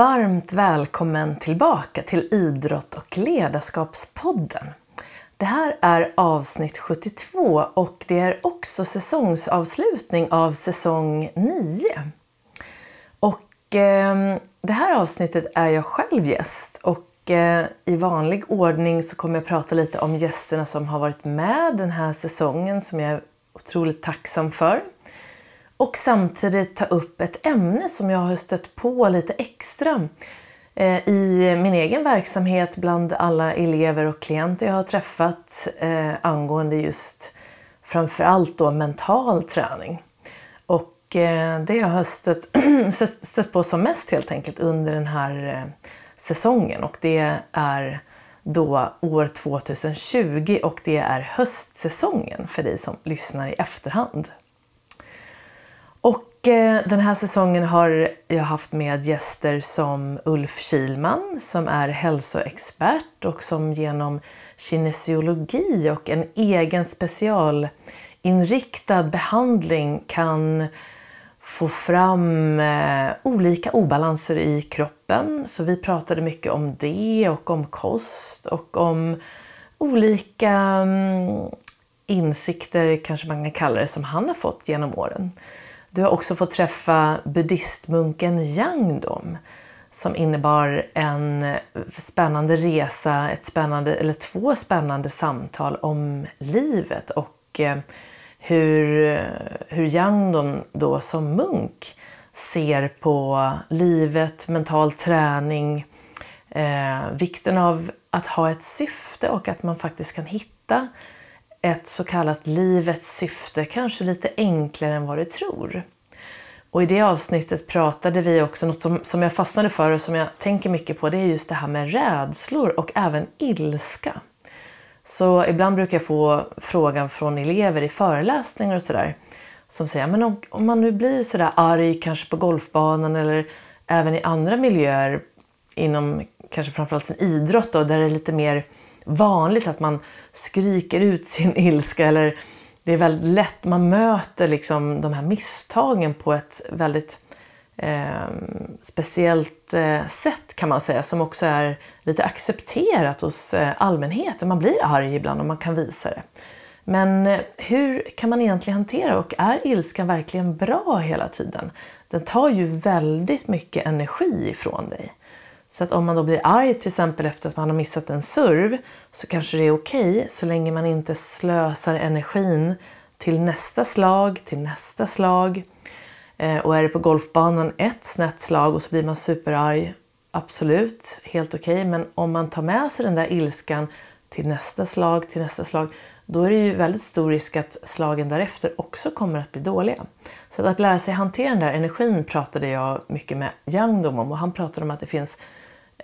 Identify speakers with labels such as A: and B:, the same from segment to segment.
A: Varmt välkommen tillbaka till Idrott och ledarskapspodden. Det här är avsnitt 72 och det är också säsongsavslutning av säsong 9. Och eh, det här avsnittet är jag själv gäst och eh, i vanlig ordning så kommer jag prata lite om gästerna som har varit med den här säsongen som jag är otroligt tacksam för och samtidigt ta upp ett ämne som jag har stött på lite extra eh, i min egen verksamhet bland alla elever och klienter jag har träffat eh, angående just framförallt då mental träning. Och eh, det jag har stött, stött på som mest helt enkelt under den här säsongen och det är då år 2020 och det är höstsäsongen för dig som lyssnar i efterhand. Och eh, den här säsongen har jag haft med gäster som Ulf Kilman som är hälsoexpert och som genom kinesiologi och en egen specialinriktad behandling kan få fram eh, olika obalanser i kroppen. Så vi pratade mycket om det och om kost och om olika mm, insikter, kanske man kan kalla det, som han har fått genom åren. Du har också fått träffa buddhistmunken Yangdom som innebar en spännande resa, ett spännande, eller två spännande samtal om livet och eh, hur, hur Yangdom då som munk ser på livet, mental träning, eh, vikten av att ha ett syfte och att man faktiskt kan hitta ett så kallat livets syfte, kanske lite enklare än vad du tror. Och i det avsnittet pratade vi också, något som, som jag fastnade för och som jag tänker mycket på, det är just det här med rädslor och även ilska. Så ibland brukar jag få frågan från elever i föreläsningar och sådär som säger, men om, om man nu blir sådär arg kanske på golfbanan eller även i andra miljöer inom kanske framförallt sin idrott då, där det är lite mer vanligt att man skriker ut sin ilska eller det är väldigt lätt, man möter liksom de här misstagen på ett väldigt eh, speciellt eh, sätt kan man säga som också är lite accepterat hos eh, allmänheten. Man blir arg ibland och man kan visa det. Men eh, hur kan man egentligen hantera och är ilskan verkligen bra hela tiden? Den tar ju väldigt mycket energi ifrån dig. Så att om man då blir arg till exempel efter att man har missat en serv så kanske det är okej okay, så länge man inte slösar energin till nästa slag, till nästa slag. Eh, och är det på golfbanan ett snett slag och så blir man superarg, absolut, helt okej. Okay. Men om man tar med sig den där ilskan till nästa slag, till nästa slag, då är det ju väldigt stor risk att slagen därefter också kommer att bli dåliga. Så att, lära sig hantera den där energin pratade jag mycket med Youngdom om och han pratade om att det finns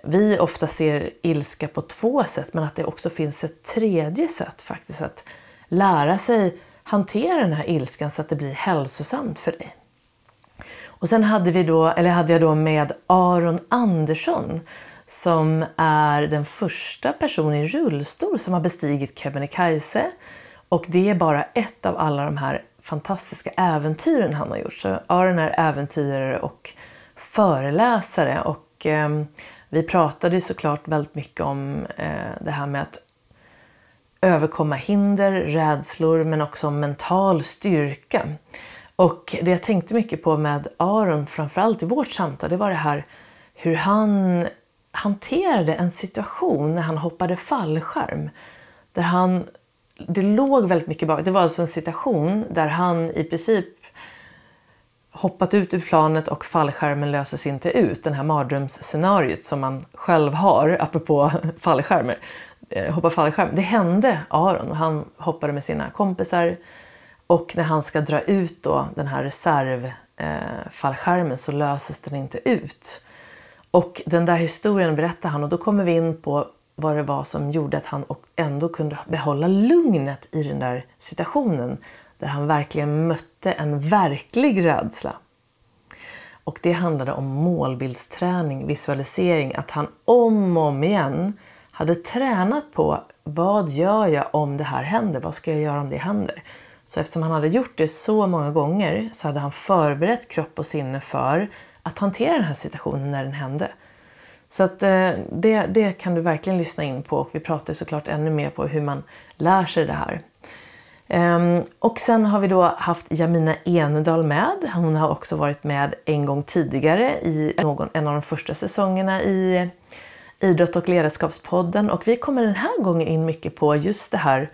A: vi ofta ser ilska på två sätt men att det också finns ett tredje sätt faktiskt att lära sig hantera den här ilskan så att det blir hälsosamt för dig. Och sen hade, vi då, eller hade jag då med Aron Andersson som är den första personen i rullstol som har bestigit Kebnekaise. Och det är bara ett av alla de här fantastiska äventyren han har gjort. Så Aron är äventyrare och föreläsare och eh, vi pratade såklart väldigt mycket om eh, det här med att överkomma hinder, rädslor men också om mental styrka. Och det jag tänkte mycket på med Aron, framförallt i vårt samtal, det var det här hur han hanterade en situation när han hoppade fallskärm. Där han, det låg väldigt mycket bakom, Det var alltså en situation där han i princip hoppat ut ur planet och fallskärmen löses inte ut. Den här mardrömsscenariot som man själv har, apropå fallskärmar. Eh, hoppa fallskärm. Det hände Aron och han hoppade med sina kompisar. Och när han ska dra ut då den här reservfallskärmen eh, så löses den inte ut. Och den där historien berättar han och då kommer vi in på vad det var som gjorde att han ändå kunde behålla lugnet i den där situationen där han verkligen mötte en verklig rädsla. Och det handlade om målbildsträning, visualisering, att han om och om igen hade tränat på vad gör jag om det här händer? Vad ska jag göra om det händer? Så eftersom han hade gjort det så många gånger så hade han förberett kropp och sinne för att hantera den här situationen när den hände. Så att, eh, det, det kan du verkligen lyssna in på och vi pratar såklart ännu mer på hur man lär sig det här. Ehm, och sen har vi då haft Jamina Enedal med. Hon har också varit med en gång tidigare i någon, en av de första säsongerna i Idrott och ledarskapspodden. Och vi kommer den här gången in mycket på just det här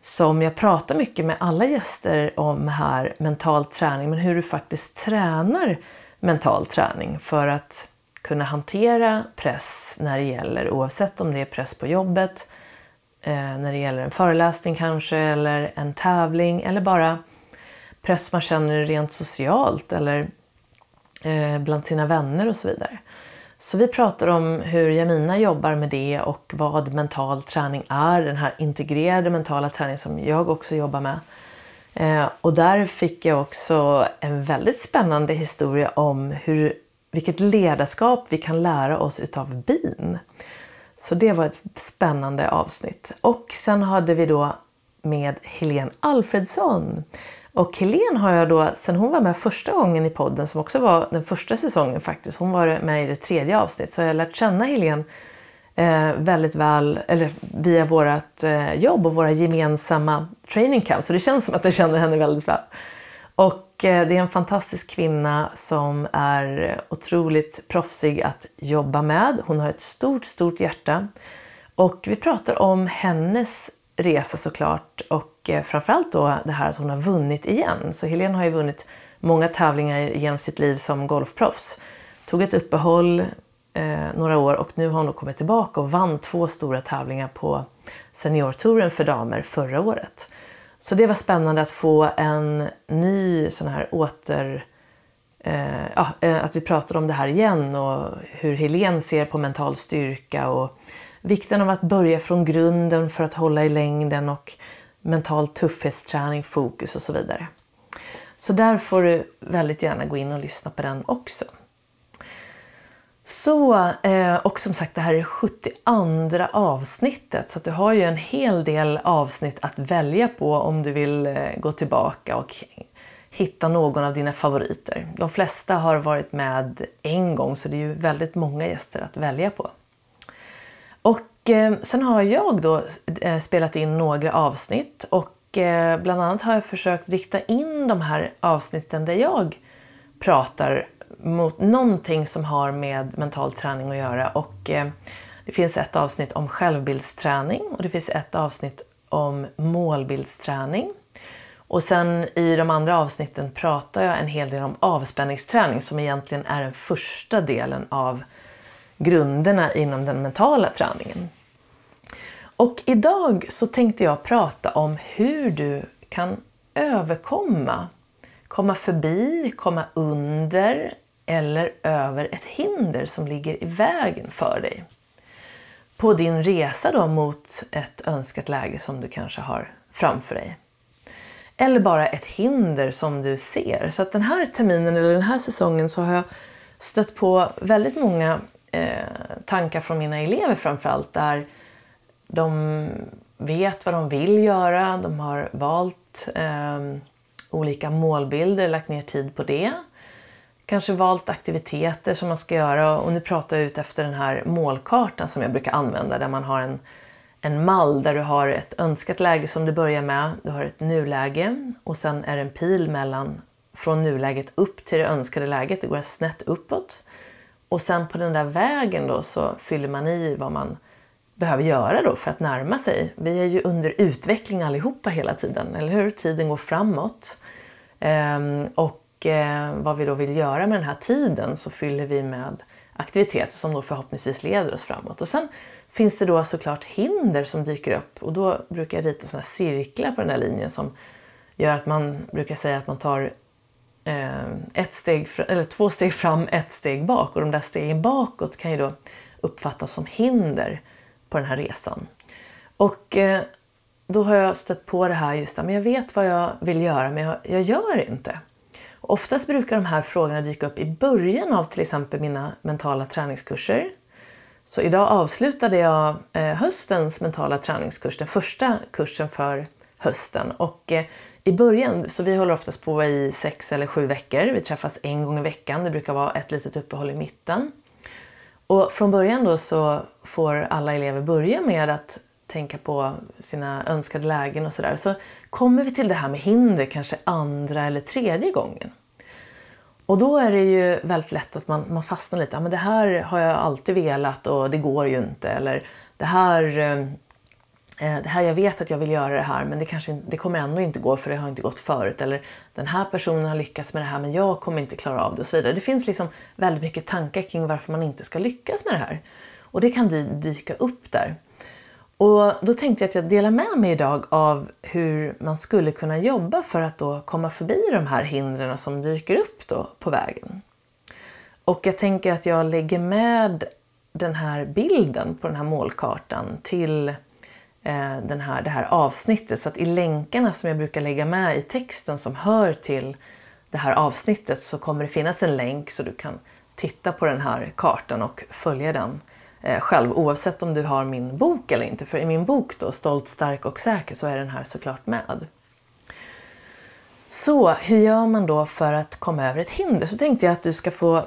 A: som jag pratar mycket med alla gäster om här, mental träning, men hur du faktiskt tränar mental träning för att kunna hantera press när det gäller, oavsett om det är press på jobbet, Eh, när det gäller en föreläsning kanske, eller en tävling, eller bara press man känner rent socialt eller eh, bland sina vänner och så vidare. Så vi pratar om hur Jamina jobbar med det och vad mental träning är, den här integrerade mentala träning som jag också jobbar med. Eh, och där fick jag också en väldigt spännande historia om hur, vilket ledarskap vi kan lära oss utav bin. Så det var ett spännande avsnitt. Och sen hade vi då med Helene Alfredsson och Helene har jag då, sen hon var med första gången i podden, som också var den första säsongen faktiskt, hon var med i det tredje avsnittet, så jag har lärt känna Helene eh, väldigt väl, eller via vårt eh, jobb och våra gemensamma training camps. Så det känns som att jag känner henne väldigt väl. Och eh, det är en fantastisk kvinna som är otroligt proffsig att jobba med. Hon har ett stort, stort hjärta. Och vi pratar om hennes resa såklart och eh, framförallt då det här att hon har vunnit igen. Så Helene har ju vunnit många tävlingar genom sitt liv som golfproffs. Tog ett uppehåll eh, några år och nu har hon kommit tillbaka och vann två stora tävlingar på seniortouren för damer förra året. Så det var spännande att få en ny sån här åter... Eh, ja, eh, att vi pratade om det här igen och hur Helene ser på mental styrka och vikten av att börja från grunden för att hålla i längden och mental tuffhetsträning, fokus och så vidare. Så där får du väldigt gärna gå in och lyssna på den också. Så, eh, och som sagt det här är 72 avsnittet så att du har ju en hel del avsnitt att välja på om du vill eh, gå tillbaka och hitta någon av dina favoriter. De flesta har varit med en gång så det är ju väldigt många gäster att välja på. Och eh, sen har jag då spelat in några avsnitt och bland annat har jag försökt rikta in de här avsnitten där jag pratar mot någonting som har med mental träning att göra. Och eh, det finns ett avsnitt om självbildsträning och det finns ett avsnitt om målbildsträning. Och sen i de andra avsnitten pratar jag en hel del om avspänningsträning som egentligen är den första delen av grunderna inom den mentala träningen. Och idag så tänkte jag prata om hur du kan överkomma, komma förbi, komma under eller över ett hinder som ligger i vägen för dig. På din resa då mot ett önskat läge som du kanske har framför dig. Eller bara ett hinder som du ser. Så att den här terminen eller den här säsongen så har jag stött på väldigt många eh, tankar från mina elever framförallt där de vet vad de vill göra, de har valt eh, olika målbilder, lagt ner tid på det. Kanske valt aktiviteter som man ska göra och nu pratar jag ut efter den här målkartan som jag brukar använda där man har en, en mall där du har ett önskat läge som du börjar med, du har ett nuläge och sen är det en pil mellan från nuläget upp till det önskade läget, det går snett uppåt. Och sen på den där vägen då så fyller man i vad man behöver göra då för att närma sig. Vi är ju under utveckling allihopa hela tiden, eller hur? Tiden går framåt. Ehm, och eh, vad vi då vill göra med den här tiden så fyller vi med aktiviteter som då förhoppningsvis leder oss framåt. Och sen finns det då såklart hinder som dyker upp och då brukar jag rita sådana cirklar på den här linjen som gör att man brukar säga att man tar Eh, ett steg, eller två steg fram, ett steg bak. Och de där stegen bakåt kan ju då uppfattas som hinder på den här resan. Och eh, då har jag stött på det här just där, men jag vet vad jag vill göra men jag, jag gör inte. Oftast brukar de här frågorna dyka upp i början av till exempel mina mentala träningskurser. Så idag avslutade jag eh, höstens mentala träningskurs, den första kursen för hösten. Och eh, i början, så vi håller oftast på i sex eller sju veckor. Vi träffas en gång i veckan. Det brukar vara ett litet uppehåll i mitten. Och från början då så får alla elever börja med att tänka på sina önskade lägen och sådär. Så kommer vi till det här med hinder kanske andra eller tredje gången. Och då är det ju väldigt lätt att man, man fastnar lite. Ja, men det här har jag alltid velat och det går ju inte. Eller det här, eh, eh, det här, jag vet att jag vill göra det här men det, kanske, det kommer ändå inte gå för det har inte gått förut. Eller den här personen har lyckats med det här men jag kommer inte klara av det och så vidare. Det finns liksom väldigt mycket tankar kring varför man inte ska lyckas med det här. Och det kan dyka upp där. Och då tänkte jag att jag delar med mig idag av hur man skulle kunna jobba för att då komma förbi de här hindren som dyker upp då på vägen. Och jag tänker att jag lägger med den här bilden på den här målkartan till eh, den här, det här avsnittet. Så att i länkarna som jag brukar lägga med i texten som hör till det här avsnittet så kommer det finnas en länk så du kan titta på den här kartan och följa den eh, Eh, själv oavsett om du har min bok eller inte. För i min bok då, Stolt, stark och säker, så är den här såklart med. Så hur gör man då för att komma över ett hinder? Så tänkte jag att du ska få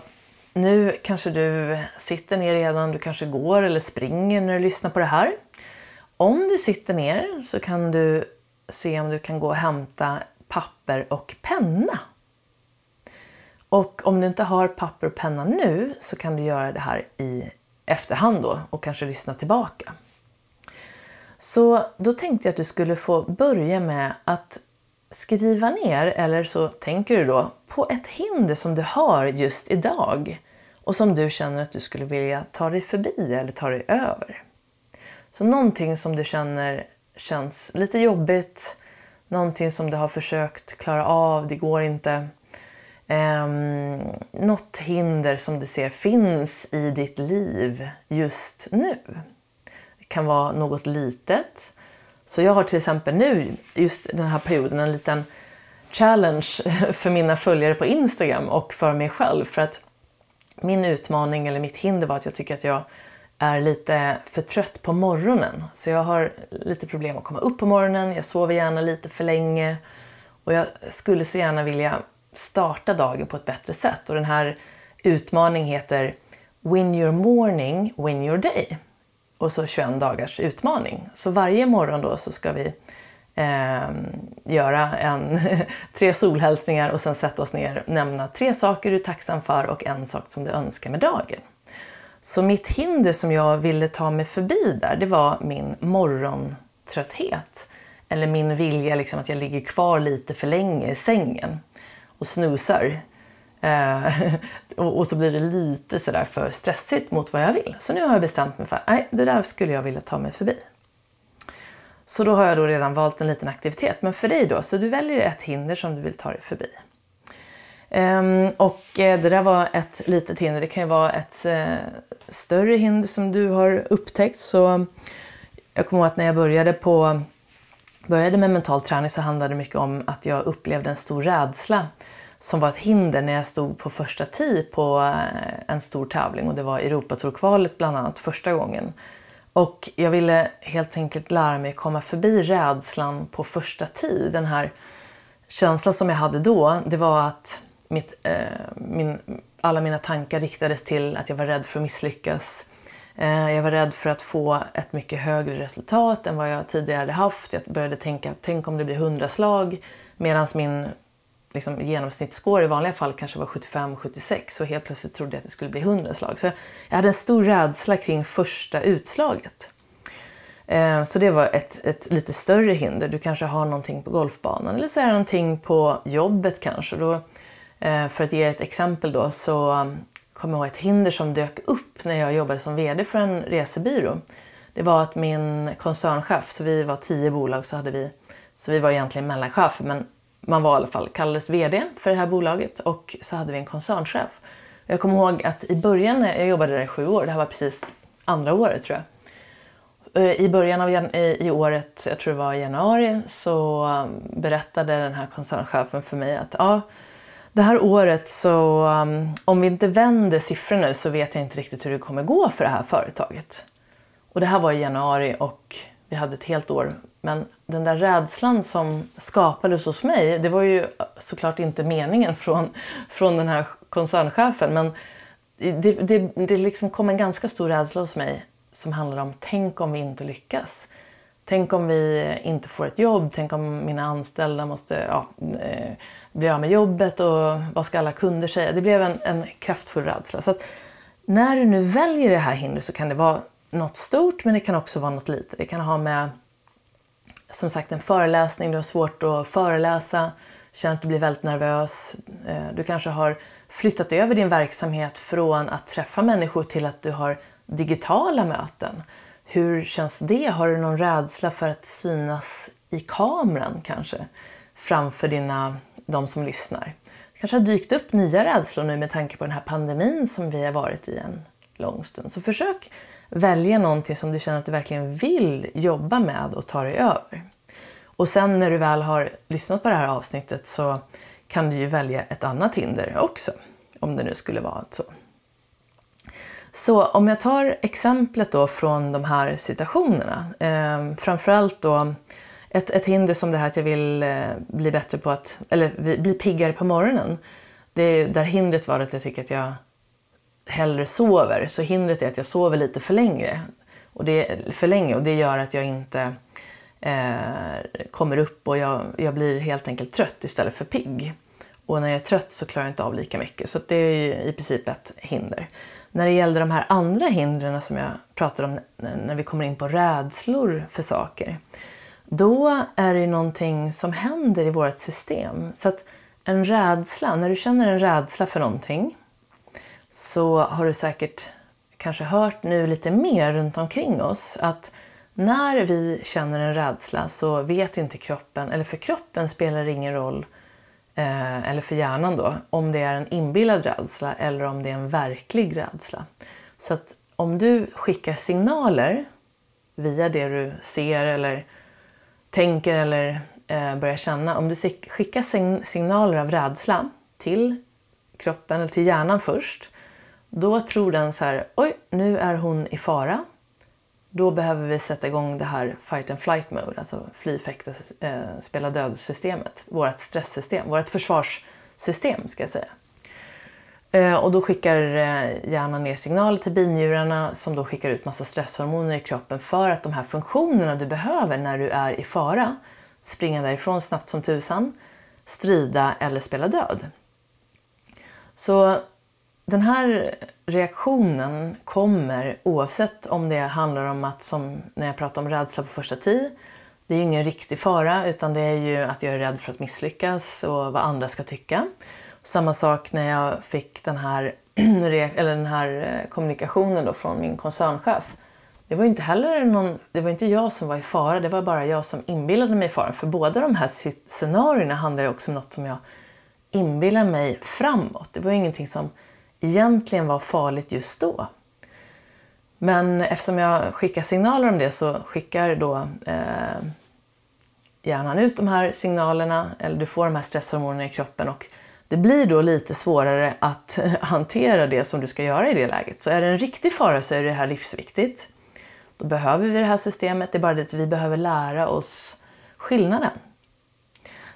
A: nu kanske du sitter ner redan, du kanske går eller springer när du lyssnar på det här. Om du sitter ner så kan du se om du kan gå och hämta papper och penna. Och om du inte har papper och penna nu så kan du göra det här i efterhand då och kanske lyssna tillbaka. Så då tänkte jag att du skulle få börja med att skriva ner, eller så tänker du då, på ett hinder som du har just idag och som du känner att du skulle vilja ta dig förbi eller ta dig över. Så någonting som du känner känns lite jobbigt, någonting som du har försökt klara av, det går inte. Eh, något hinder som du ser finns i ditt liv just nu. Det kan vara något litet. Så jag har till exempel nu, just den här perioden, en liten challenge för mina följare på Instagram och för mig själv. För att min utmaning eller mitt hinder var att jag tycker att jag är lite för trött på morgonen. Så jag har lite problem att komma upp på morgonen, jag sover gärna lite för länge och jag skulle så gärna vilja starta dagen på ett bättre sätt. Och den här utmaningen heter Win your morning, win your day. Och så 21 dagars utmaning. Så varje morgon då så ska vi eh, göra en, tre solhälsningar och sen sätta oss ner och nämna tre saker du är tacksam för och en sak som du önskar med dagen. Så mitt hinder som jag ville ta mig förbi där, det var min morgontrötthet. Eller min vilja liksom att jag ligger kvar lite för länge i sängen och snusar. Eh, och, så blir det lite sådär för stressigt mot vad jag vill. Så nu har jag bestämt mig för att det där skulle jag vilja ta mig förbi. Så då har jag då redan valt en liten aktivitet. Men för dig då, så du väljer ett hinder som du vill ta dig förbi. Um, och eh, det där var ett litet hinder. Det kan ju vara ett uh, större hinder som du har upptäckt. Så jag kommer ihåg att när jag började, på, började med mental träning så handlade det mycket om att jag upplevde en stor rädsla som var ett hinder när jag stod på första tee på eh, en stor tävling och det var Europatourkvalet bland annat första gången. Och jag ville helt enkelt lära mig komma förbi rädslan på första tid. Den här känslan som jag hade då, det var att mitt, eh, min, alla mina tankar riktades till att jag var rädd för att misslyckas. Eh, jag var rädd för att få ett mycket högre resultat än vad jag tidigare hade haft. Jag började tänka, tänk om det blir 100 slag medan min liksom, genomsnittsscore i vanliga fall kanske var 75-76 och helt plötsligt trodde jag att det skulle bli 100 slag. Så jag hade en stor rädsla kring första utslaget. Eh, så det var ett, ett lite större hinder. Du kanske har någonting på golfbanan eller så är det någonting på jobbet kanske. Då, eh, för att ge ett exempel då så kommer ihåg ett hinder som dök upp när jag jobbade som VD för en resebyrå. Det var att min koncernchef, så vi var tio bolag, så hade vi så vi var egentligen mellanchefer, men man var i alla fall, kallades VD för det här bolaget och så hade vi en koncernchef. Jag kommer ihåg att i början, jag jobbade där i sju år, det här var precis andra året tror jag. Eh, I början av i året, jag tror det var i januari, så um, berättade den här koncernchefen för mig att ja, det här året så, um, om vi inte vänder siffrorna nu så vet jag inte riktigt hur det kommer gå för det här företaget. Och det här var i januari och vi hade ett helt år. Men den där rädslan som skapades hos mig, det var ju såklart inte meningen från, från den här koncernchefen, men det, det, det liksom kom en ganska stor rädsla hos mig som handlar om tänk om vi inte lyckas. Tänk om vi inte får ett jobb, tänk om mina anställda måste ja, eh, blir av med jobbet och vad ska alla kunder säga? Det blev en, en kraftfull rädsla. Så att när du nu väljer det här hindret så kan det vara något stort men det kan också vara något litet. Det kan ha med som sagt en föreläsning, du har svårt att föreläsa, känner att du blir väldigt nervös. Eh, du kanske har flyttat över din verksamhet från att träffa människor till att du har digitala möten. Hur känns det? Har du någon rädsla för att synas i kameran kanske? Framför dina, de som lyssnar. Det kanske har dykt upp nya rädslor nu med tanke på den här pandemin som vi har varit i en lång stund. Så försök välja någonting som du känner att du verkligen vill jobba med och ta dig över. Och sen när du väl har lyssnat på det här avsnittet så kan du ju välja ett annat hinder också. Om det nu skulle vara så. Så om jag tar exemplet då från de här situationerna. Eh, framförallt då ett, ett hinder som det här att jag vill eh, bli bättre på att, eller bli piggare på morgonen. Det är, där hindret var att jag tycker att jag hellre sover. Så hindret är att jag sover lite för länge. Och det, för länge och det gör att jag inte eh, kommer upp och jag, jag blir helt enkelt trött istället för pigg. Och när jag är trött så klarar jag inte av lika mycket. Så det är i princip ett hinder. När det gäller de här andra hindren som jag pratade om när vi kommer in på rädslor för saker. Då är det någonting som händer i vårt system. Så att en rädsla, när du känner en rädsla för någonting så har du säkert kanske hört nu lite mer runt omkring oss att när vi känner en rädsla så vet inte kroppen, eller för kroppen spelar det ingen roll, eh, eller för hjärnan då, om det är en inbillad rädsla eller om det är en verklig rädsla. Så att om du skickar signaler via det du ser eller tänker eller eh, börjar känna, om du skickar signaler av rädsla till kroppen eller till hjärnan först då tror den så här, oj, nu är hon i fara. Då behöver vi sätta igång det här fight and flight mode, alltså fly, fäkta, eh, spela död-systemet. Vårt stresssystem, vårt försvarssystem ska jag säga. Eh, och då skickar eh, hjärnan ner signaler till binjurarna som då skickar ut massa stresshormoner i kroppen för att de här funktionerna du behöver när du är i fara, springa därifrån snabbt som tusan, strida eller spela död. Så den här reaktionen kommer oavsett om det handlar om att, som när jag pratade om rädsla på första tid, det är ju ingen riktig fara utan det är ju att jag är rädd för att misslyckas och vad andra ska tycka. Samma sak när jag fick den här, eller den här eh, kommunikationen då från min koncernchef. Det var ju inte heller någon, det var inte jag som var i fara, det var bara jag som inbillade mig i fara. För båda de här scenarierna handlar ju också om något som jag inbillar mig framåt. Det var ju ingenting som egentligen var farligt just då. Men eftersom jag skickar signaler om det så skickar då eh, hjärnan ut de här signalerna, eller du får de här stresshormonerna i kroppen och det blir då lite svårare att hantera det som du ska göra i det läget. Så är det en riktig fara så är det här livsviktigt. Då behöver vi det här systemet, det är bara det att vi behöver lära oss skillnaden.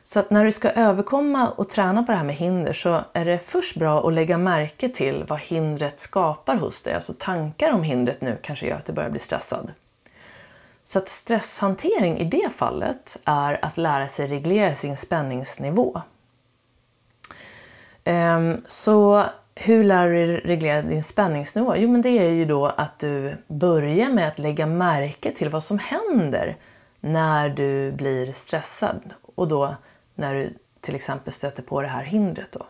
A: Så att när du ska överkomma och träna på det här med hinder så är det först bra att lägga märke till vad hindret skapar hos dig. Alltså tankar om hindret nu kanske gör att du börjar bli stressad. Så att stresshantering i det fallet är att lära sig reglera sin spänningsnivå. Ehm, så hur lär du dig reglera din spänningsnivå? Jo, men det är ju då att du börjar med att lägga märke till vad som händer när du blir stressad och då när du till exempel stöter på det här hindret. Då.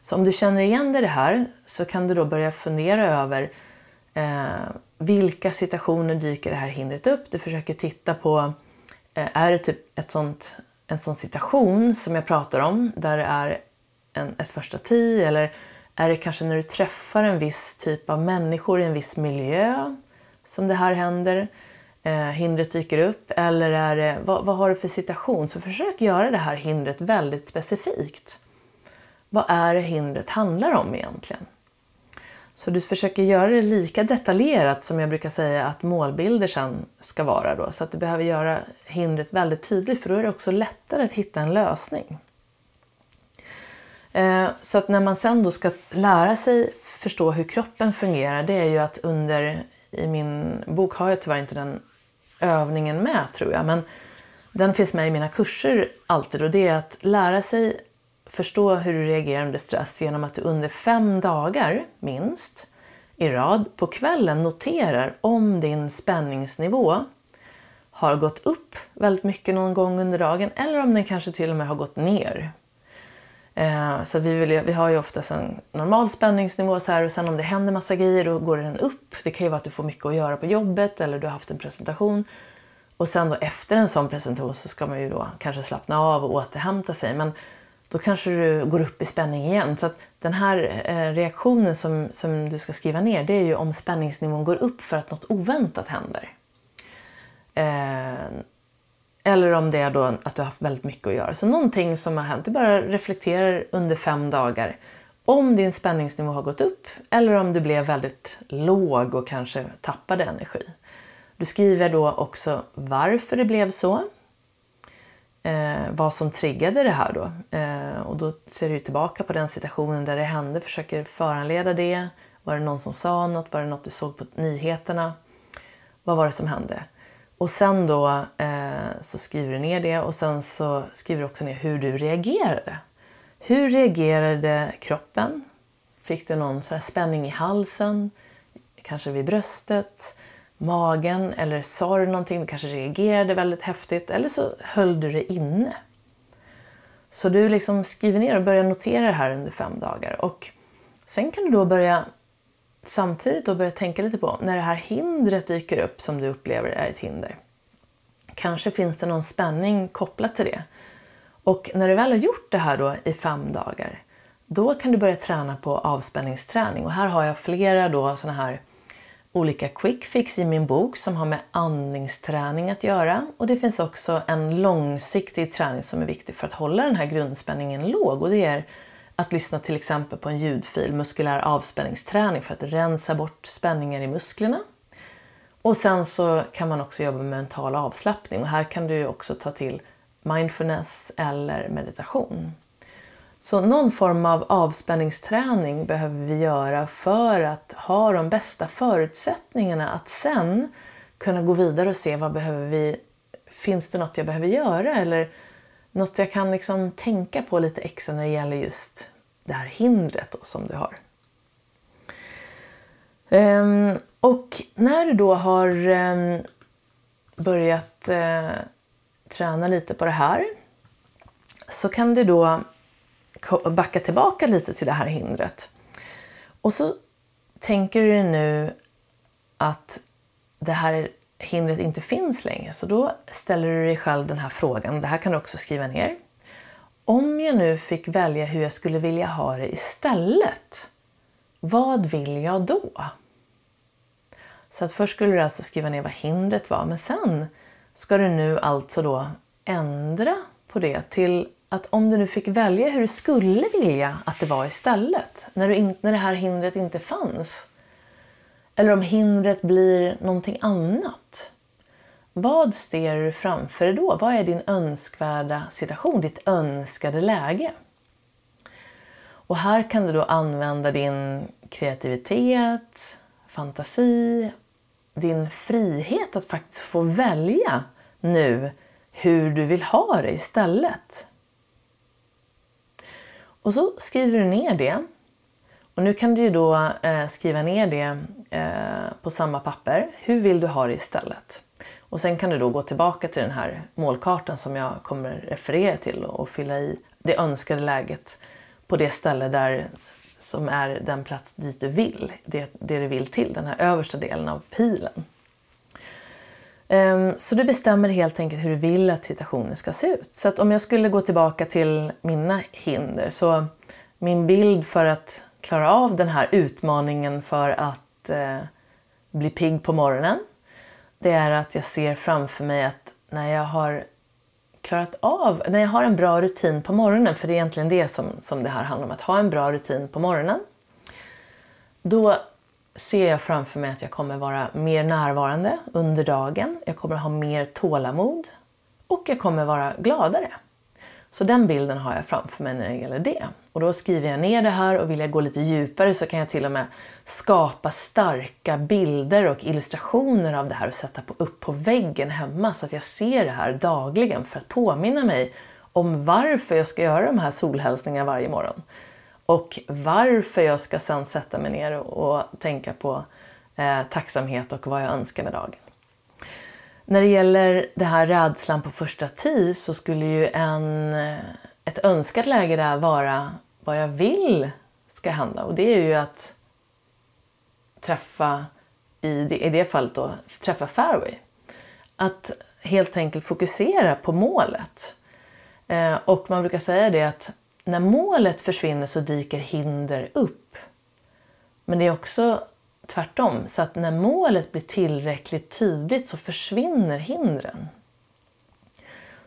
A: Så om du känner igen dig i det här så kan du då börja fundera över eh, vilka situationer dyker det här hindret upp? Du försöker titta på, eh, är det typ ett sånt, en sån situation som jag pratar om där det är en, ett första ti? eller är det kanske när du träffar en viss typ av människor i en viss miljö som det här händer? eh, hindret dyker upp eller är det, vad, vad har du för situation? Så försök göra det här hindret väldigt specifikt. Vad är det hindret handlar om egentligen? Så du försöker göra det lika detaljerat som jag brukar säga att målbilder sen ska vara då. Så att du behöver göra hindret väldigt tydligt för då är det också lättare att hitta en lösning. Eh, så att när man sen då ska lära sig förstå hur kroppen fungerar det är ju att under, i min bok har jag tyvärr inte den övningen med tror jag, men den finns med i mina kurser alltid och det är att lära sig förstå hur du reagerar under stress genom att du under fem dagar minst i rad på kvällen noterar om din spänningsnivå har gått upp väldigt mycket någon gång under dagen eller om den kanske till och med har gått ner. Eh, så vi, vill, vi har ju oftast en normal spänningsnivå så här, och sen om det händer massa grejer då går den upp. Det kan ju vara att du får mycket att göra på jobbet eller du har haft en presentation. Och sen då efter en sån presentation så ska man ju då kanske slappna av och återhämta sig. Men då kanske du går upp i spänning igen. Så att den här eh, reaktionen som, som du ska skriva ner det är ju om spänningsnivån går upp för att något oväntat händer. Eh, eller om det är då att du har haft väldigt mycket att göra. Så någonting som har hänt, du bara reflekterar under fem dagar om din spänningsnivå har gått upp eller om du blev väldigt låg och kanske tappade energi. Du skriver då också varför det blev så, eh, vad som triggade det här då. Eh, och då ser du tillbaka på den situationen där det hände, försöker föranleda det. Var det någon som sa något? Var det något du såg på nyheterna? Vad var det som hände? Och sen då eh, så skriver du ner det och sen så skriver du också ner hur du reagerade. Hur reagerade kroppen? Fick du någon så spänning i halsen? Kanske vid bröstet? Magen? Eller sa du någonting? Du kanske reagerade väldigt häftigt? Eller så höll du det inne. Så du liksom skriver ner och börjar notera det här under fem dagar. Och sen kan du då börja samtidigt då börja tänka lite på när det här hindret dyker upp som du upplever är ett hinder. Kanske finns det någon spänning kopplat till det. Och när du väl har gjort det här då i fem dagar, då kan du börja träna på avspänningsträning. Och här har jag flera då såna här olika quick fix i min bok som har med andningsträning att göra. Och det finns också en långsiktig träning som är viktig för att hålla den här grundspänningen låg och det är att lyssna till exempel på en ljudfil, muskulär avspänningsträning för att rensa bort spänningar i musklerna. Och sen så kan man också jobba med mental avslappning och här kan du också ta till mindfulness eller meditation. Så någon form av avspänningsträning behöver vi göra för att ha de bästa förutsättningarna att sen kunna gå vidare och se vad behöver vi, finns det något jag behöver göra eller något jag kan liksom tänka på lite extra när det gäller just det här hindret då, som du har. Um, och när du då har um, börjat uh, träna lite på det här så kan du då backa tillbaka lite till det här hindret. Och så tänker du nu att det här hindret inte finns längre. Så då ställer du dig själv den här frågan, det här kan du också skriva ner. Om jag nu fick välja hur jag skulle vilja ha det istället, vad vill jag då? Så att först skulle du alltså skriva ner vad hindret var, men sen ska du nu alltså då ändra på det till att om du nu fick välja hur du skulle vilja att det var istället, när, du in, när det här hindret inte fanns, eller om hindret blir någonting annat. Vad ser du framför dig då? Vad är din önskvärda situation, ditt önskade läge? Och här kan du då använda din kreativitet, fantasi, din frihet att faktiskt få välja nu hur du vill ha det istället. Och så skriver du ner det och nu kan du ju då eh, skriva ner det eh, på samma papper. Hur vill du ha det istället? Och sen kan du då gå tillbaka till den här målkartan som jag kommer referera till och fylla i det önskade läget på det ställe där som är den plats dit du vill, det, det du vill till, den här översta delen av pilen. Ehm, så du bestämmer helt enkelt hur du vill att situationen ska se ut. Så att om jag skulle gå tillbaka till mina hinder så min bild för att klara av den här utmaningen för att eh, bli pigg på morgonen, det är att jag ser framför mig att när jag har klarat av, när jag har en bra rutin på morgonen, för det är egentligen det som, som det här handlar om, att ha en bra rutin på morgonen, då ser jag framför mig att jag kommer vara mer närvarande under dagen, jag kommer ha mer tålamod och jag kommer vara gladare. Så den bilden har jag framför mig när det gäller det. Och då skriver jag ner det här och vill jag gå lite djupare så kan jag till och med skapa starka bilder och illustrationer av det här och sätta upp på väggen hemma så att jag ser det här dagligen för att påminna mig om varför jag ska göra de här solhälsningarna varje morgon. Och varför jag ska sen sätta mig ner och tänka på eh, tacksamhet och vad jag önskar med dagen. När det gäller det här rädslan på första tid så skulle ju en, ett önskat läge där vara vad jag vill ska hända. Och det är ju att träffa, i det, i det fallet då, träffa fairway. Att helt enkelt fokusera på målet. Eh, och man brukar säga det att när målet försvinner så dyker hinder upp. Men det är också tvärtom, så att när målet blir tillräckligt tydligt så försvinner hindren.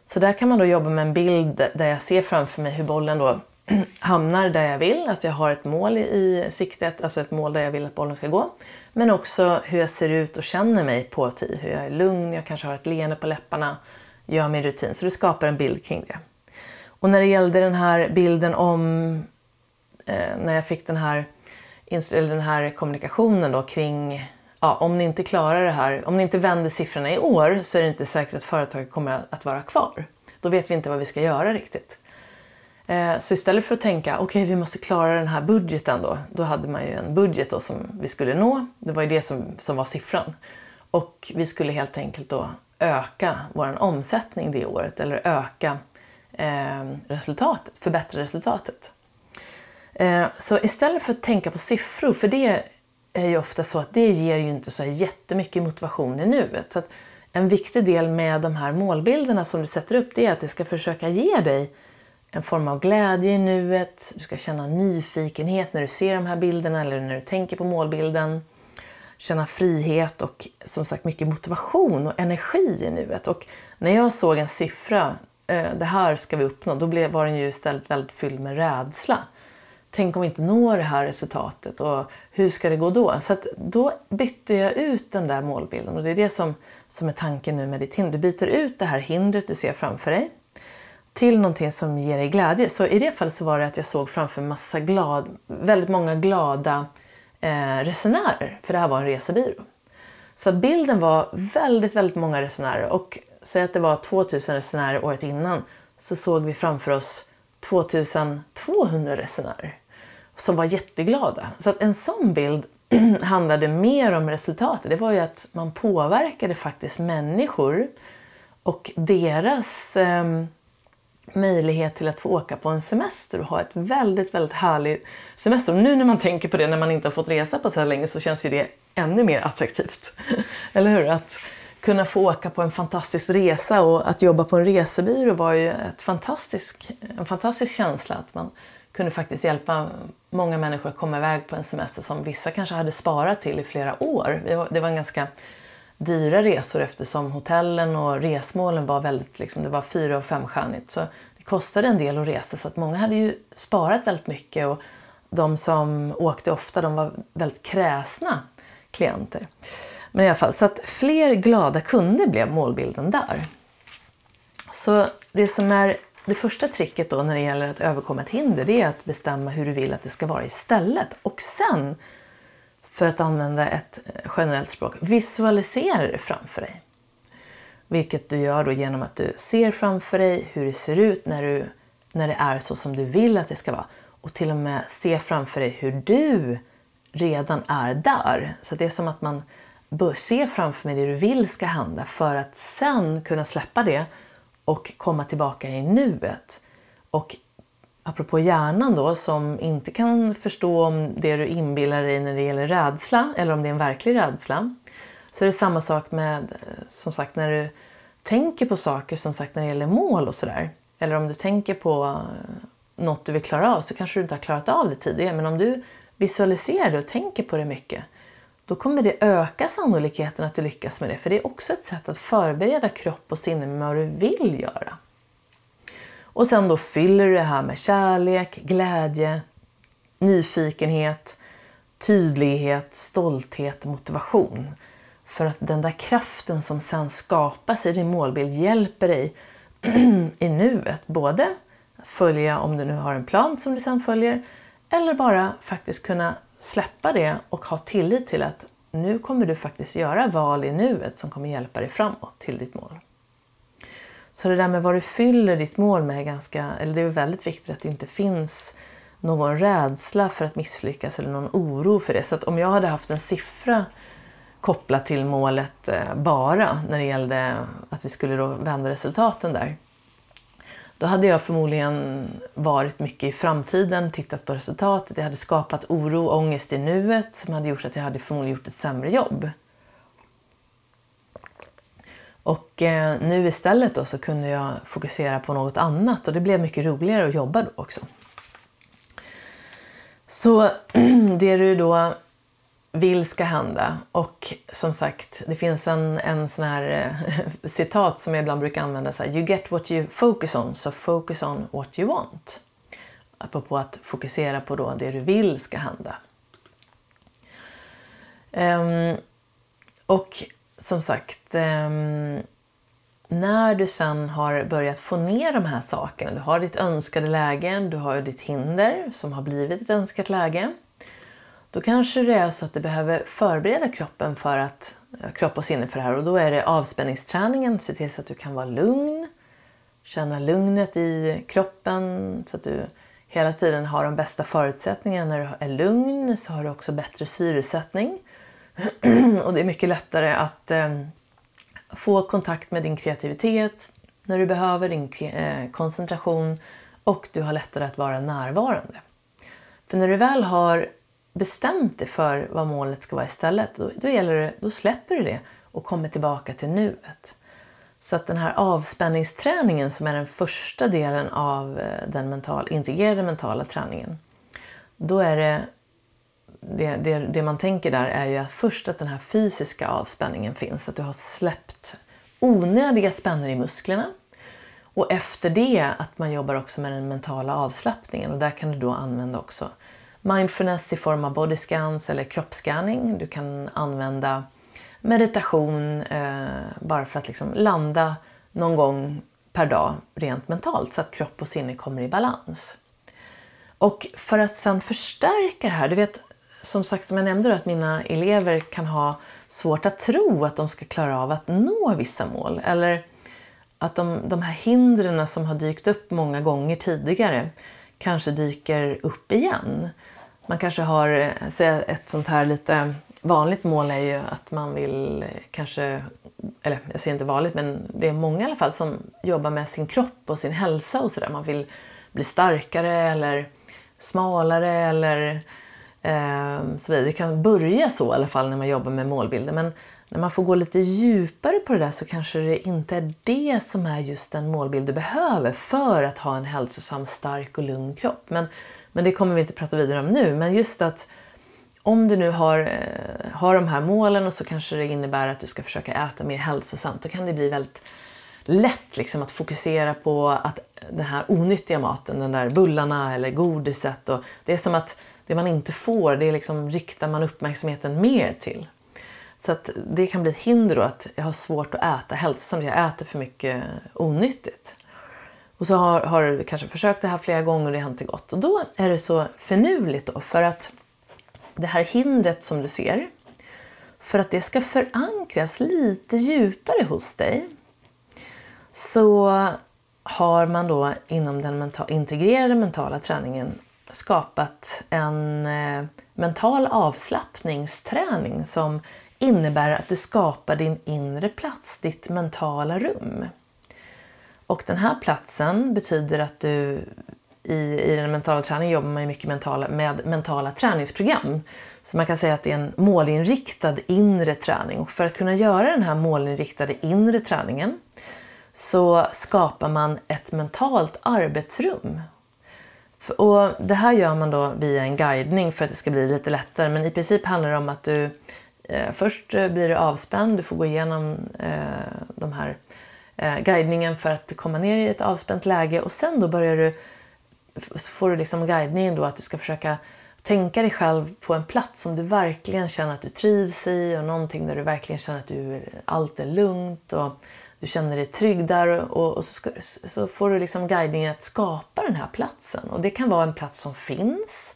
A: Så där kan man då jobba med en bild där jag ser framför mig hur bollen då hamnar där jag vill, att jag har ett mål i siktet, alltså ett mål där jag vill att bollen ska gå. Men också hur jag ser ut och känner mig på tid, hur jag är lugn, jag kanske har ett leende på läpparna, gör min rutin. Så du skapar en bild kring det. Och när det gällde den här bilden om eh, när jag fick den här, eller den här kommunikationen då kring ja, om ni inte klarar det här, om ni inte vänder siffrorna i år så är det inte säkert att företaget kommer att vara kvar. Då vet vi inte vad vi ska göra riktigt. Eh, så istället för att tänka okej okay, vi måste klara den här budgeten då, då hade man ju en budget då som vi skulle nå. Det var ju det som, som var siffran. Och vi skulle helt enkelt då öka vår omsättning det året eller öka eh, resultatet, förbättra resultatet. Eh, så istället för att tänka på siffror, för det är ju ofta så att det ger ju inte så jättemycket motivation i nuet. Så en viktig del med de här målbilderna som du sätter upp det är att det ska försöka ge dig en form av glädje i nuet, du ska känna nyfikenhet när du ser de här bilderna eller när du tänker på målbilden. Känna frihet och som sagt mycket motivation och energi i nuet. Och när jag såg en siffra, eh, det här ska vi uppnå, då var den ju istället väldigt fylld med rädsla. Tänk om vi inte når det här resultatet och hur ska det gå då? Så då bytte jag ut den där målbilden och det är det som, som är tanken nu med ditt hinder. Du byter ut det här hindret du ser framför dig till någonting som ger dig glädje. Så i det fallet så var det att jag såg framför massa glad, väldigt många glada eh, resenärer, för det här var en resebyrå. Så bilden var väldigt, väldigt många resenärer och säg att det var 2000 resenärer året innan så såg vi framför oss 2200 resenärer som var jätteglada. Så att en sån bild handlade mer om resultatet. Det var ju att man påverkade faktiskt människor och deras eh, möjlighet till att få åka på en semester och ha ett väldigt, väldigt härlig semester. Och nu när man tänker på det när man inte har fått resa på så här länge så känns ju det ännu mer attraktivt. Eller hur? Att kunna få åka på en fantastisk resa och att jobba på en resebyrå var ju ett fantastisk, en fantastisk känsla. Att man kunde faktiskt hjälpa många människor att komma iväg på en semester som vissa kanske hade sparat till i flera år. Det var en ganska dyra resor eftersom hotellen och resmålen var väldigt, liksom, det var fyra och femstjärnigt. Så det kostade en del att resa så att många hade ju sparat väldigt mycket och de som åkte ofta de var väldigt kräsna klienter. Men i alla fall, så att fler glada kunder blev målbilden där. Så det som är det första tricket då när det gäller att överkomma ett hinder det är att bestämma hur du vill att det ska vara istället. Och sen för att använda ett generellt språk, visualisera det framför dig. Vilket du gör då genom att du ser framför dig hur det ser ut när, du, när det är så som du vill att det ska vara. Och till och med se framför dig hur du redan är där. Så det är som att man se framför mig det du vill ska hända för att sen kunna släppa det och komma tillbaka i nuet. Och apropå hjärnan då, som inte kan förstå om det du inbillar dig när det gäller rädsla eller om det är en verklig rädsla, så är det samma sak med, eh, som sagt, när du tänker på saker, som sagt när det gäller mål och sådär. Eller om du tänker på eh, något du vill klara av så kanske du inte har klarat av det tidigare, men om du visualiserar det och tänker på det mycket, då kommer det öka sannolikheten att du lyckas med det. För det är också ett sätt att förbereda kropp och sinne med vad du vill göra. Och sen då fyller du det här med kärlek, glädje, nyfikenhet, tydlighet, stolthet, motivation. För att den där kraften som sen skapas i din målbild hjälper dig i nuet. Både följa om du nu har en plan som du sen följer eller bara faktiskt kunna släppa det och ha tillit till att nu kommer du faktiskt göra val i nuet som kommer hjälpa dig framåt till ditt mål. Så det där med vad du fyller ditt mål med är ganska, eller det är väldigt viktigt att det inte finns någon rädsla för att misslyckas eller någon oro för det. Så att om jag hade haft en siffra kopplat till målet eh, bara när det gällde att vi skulle då vända resultaten där. Då hade jag förmodligen varit mycket i framtiden, tittat på resultatet. Det hade skapat oro och ångest i nuet som hade gjort att jag hade förmodligen gjort ett sämre jobb. Och eh, nu istället då så kunde jag fokusera på något annat och det blev mycket roligare att jobba då också. Så det du då vill ska hända. Och som sagt, det finns en, en sån här eh, citat som jag ibland brukar använda så här, You get what you focus on, so focus on what you want. Apropå att fokusera på då det du vill ska hända. Um, och som sagt, um, när du sen har börjat få ner de här sakerna, du har ditt önskade läge, du har ditt hinder som har blivit ett önskat läge. Då kanske det är så att du behöver förbereda kroppen för att, kropp och sinne för det här och då är det avspänningsträningen, se till så att du kan vara lugn, känna lugnet i kroppen så att du hela tiden har de bästa förutsättningarna. När du är lugn så har du också bättre syresättning och det är mycket lättare att eh, få kontakt med din kreativitet när du behöver din eh, koncentration och du har lättare att vara närvarande. För när du väl har bestämt dig för vad målet ska vara istället, då, då, gäller det, då släpper du det och kommer tillbaka till nuet. Så att den här avspänningsträningen som är den första delen av eh, den mental, integrerade mentala träningen, då är det det, det, det, man tänker där är ju att först att den här fysiska avspänningen finns, att du har släppt onödiga spänner i musklerna. Och efter det att man jobbar också med den mentala avslappningen och där kan du då använda också mindfulness i form av bodyscans eller kroppsscanning. Du kan använda meditation eh, bara för att liksom landa någon gång per dag rent mentalt så att kropp och sinne kommer i balans. Och för att sen förstärka det här, du vet som sagt som jag nämnde då, att mina elever kan ha svårt att tro att de ska klara av att nå vissa mål. Eller att de, de här hindren som har dykt upp många gånger tidigare kanske dyker upp igen. Man kanske har eh, ett sånt här lite vanligt mål är ju att man vill eh, kanske, eller jag säger inte vanligt men det är många i alla fall som jobbar med sin kropp och sin hälsa och sådär. Man vill bli starkare eller smalare eller eh, så vidare. Det kan börja så i alla fall när man jobbar med målbilder men när man får gå lite djupare på det där så kanske det inte är det som är just den målbild du behöver för att ha en hälsosam, stark och lugn kropp. Men men det kommer vi inte prata vidare om nu. Men just att om du nu har, eh, har de här målen och så kanske det innebär att du ska försöka äta mer hälsosamt, då kan det bli väldigt lätt liksom att fokusera på att den här onyttiga maten, den där bullarna eller godiset. Och det är som att det man inte får, det liksom riktar man uppmärksamheten mer till. Så att det kan bli ett hinder då att jag har svårt att äta hälsosamt, jag äter för mycket onyttigt. Och så har, har du kanske försökt det här flera gånger och det har inte gått. Och då är det så finurligt då för att det här hindret som du ser, för att det ska förankras lite djupare hos dig så har man då inom den mental, integrerade mentala träningen skapat en eh, mental avslappningsträning som innebär att du skapar din inre plats, ditt mentala rum. Och den här platsen betyder att du i, i den mentala träningen jobbar man mycket mentala, med mentala träningsprogram. Så man kan säga att det är en målinriktad inre träning. Och för att kunna göra den här målinriktade inre träningen så skapar man ett mentalt arbetsrum. Och det här gör man då via en guidning för att det ska bli lite lättare. Men i princip handlar det om att du eh, först blir du avspänd, du får gå igenom eh, de här eh, guidningen för att komma ner i ett avspänt läge och sen då börjar du, får du liksom guidningen då att du ska försöka tänka dig själv på en plats som du verkligen känner att du trivs i och någonting där du verkligen känner att du, allt är lugnt och du känner dig trygg där och, och så, ska, så, får du liksom guidningen att skapa den här platsen. Och det kan vara en plats som finns.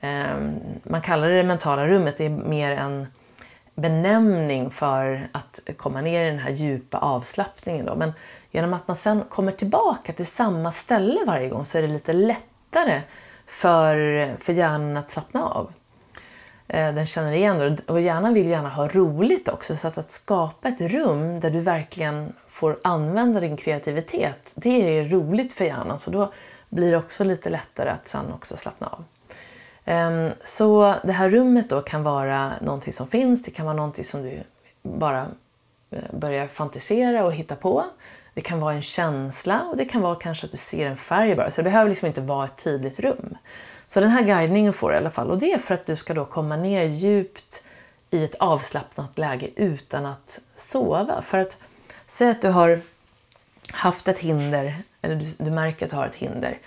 A: Eh, man kallar det det mentala rummet, det är mer en benämning för att komma ner i den här djupa avslappningen. Då. Men genom att man sen kommer tillbaka till samma ställe varje gång så är det lite lättare för, för hjärnan att slappna av. Eh, den känner igen det. Och hjärnan vill gärna ha roligt också. Så att, att skapa ett rum där du verkligen får använda din kreativitet, det är roligt för hjärnan. Så då blir det också lite lättare att sen också slappna av. Ehm, så det här rummet då kan vara någonting som finns, det kan vara någonting som du bara eh, börjar fantisera och hitta på. Det kan vara en känsla och det kan vara kanske att du ser en färg bara. Så det behöver liksom inte vara ett tydligt rum. Så den här guidningen får du i alla fall och det är för att du ska då komma ner djupt i ett avslappnat läge utan att sova. För att säga att du har haft ett hinder, eller du, du märker att du har ett hinder.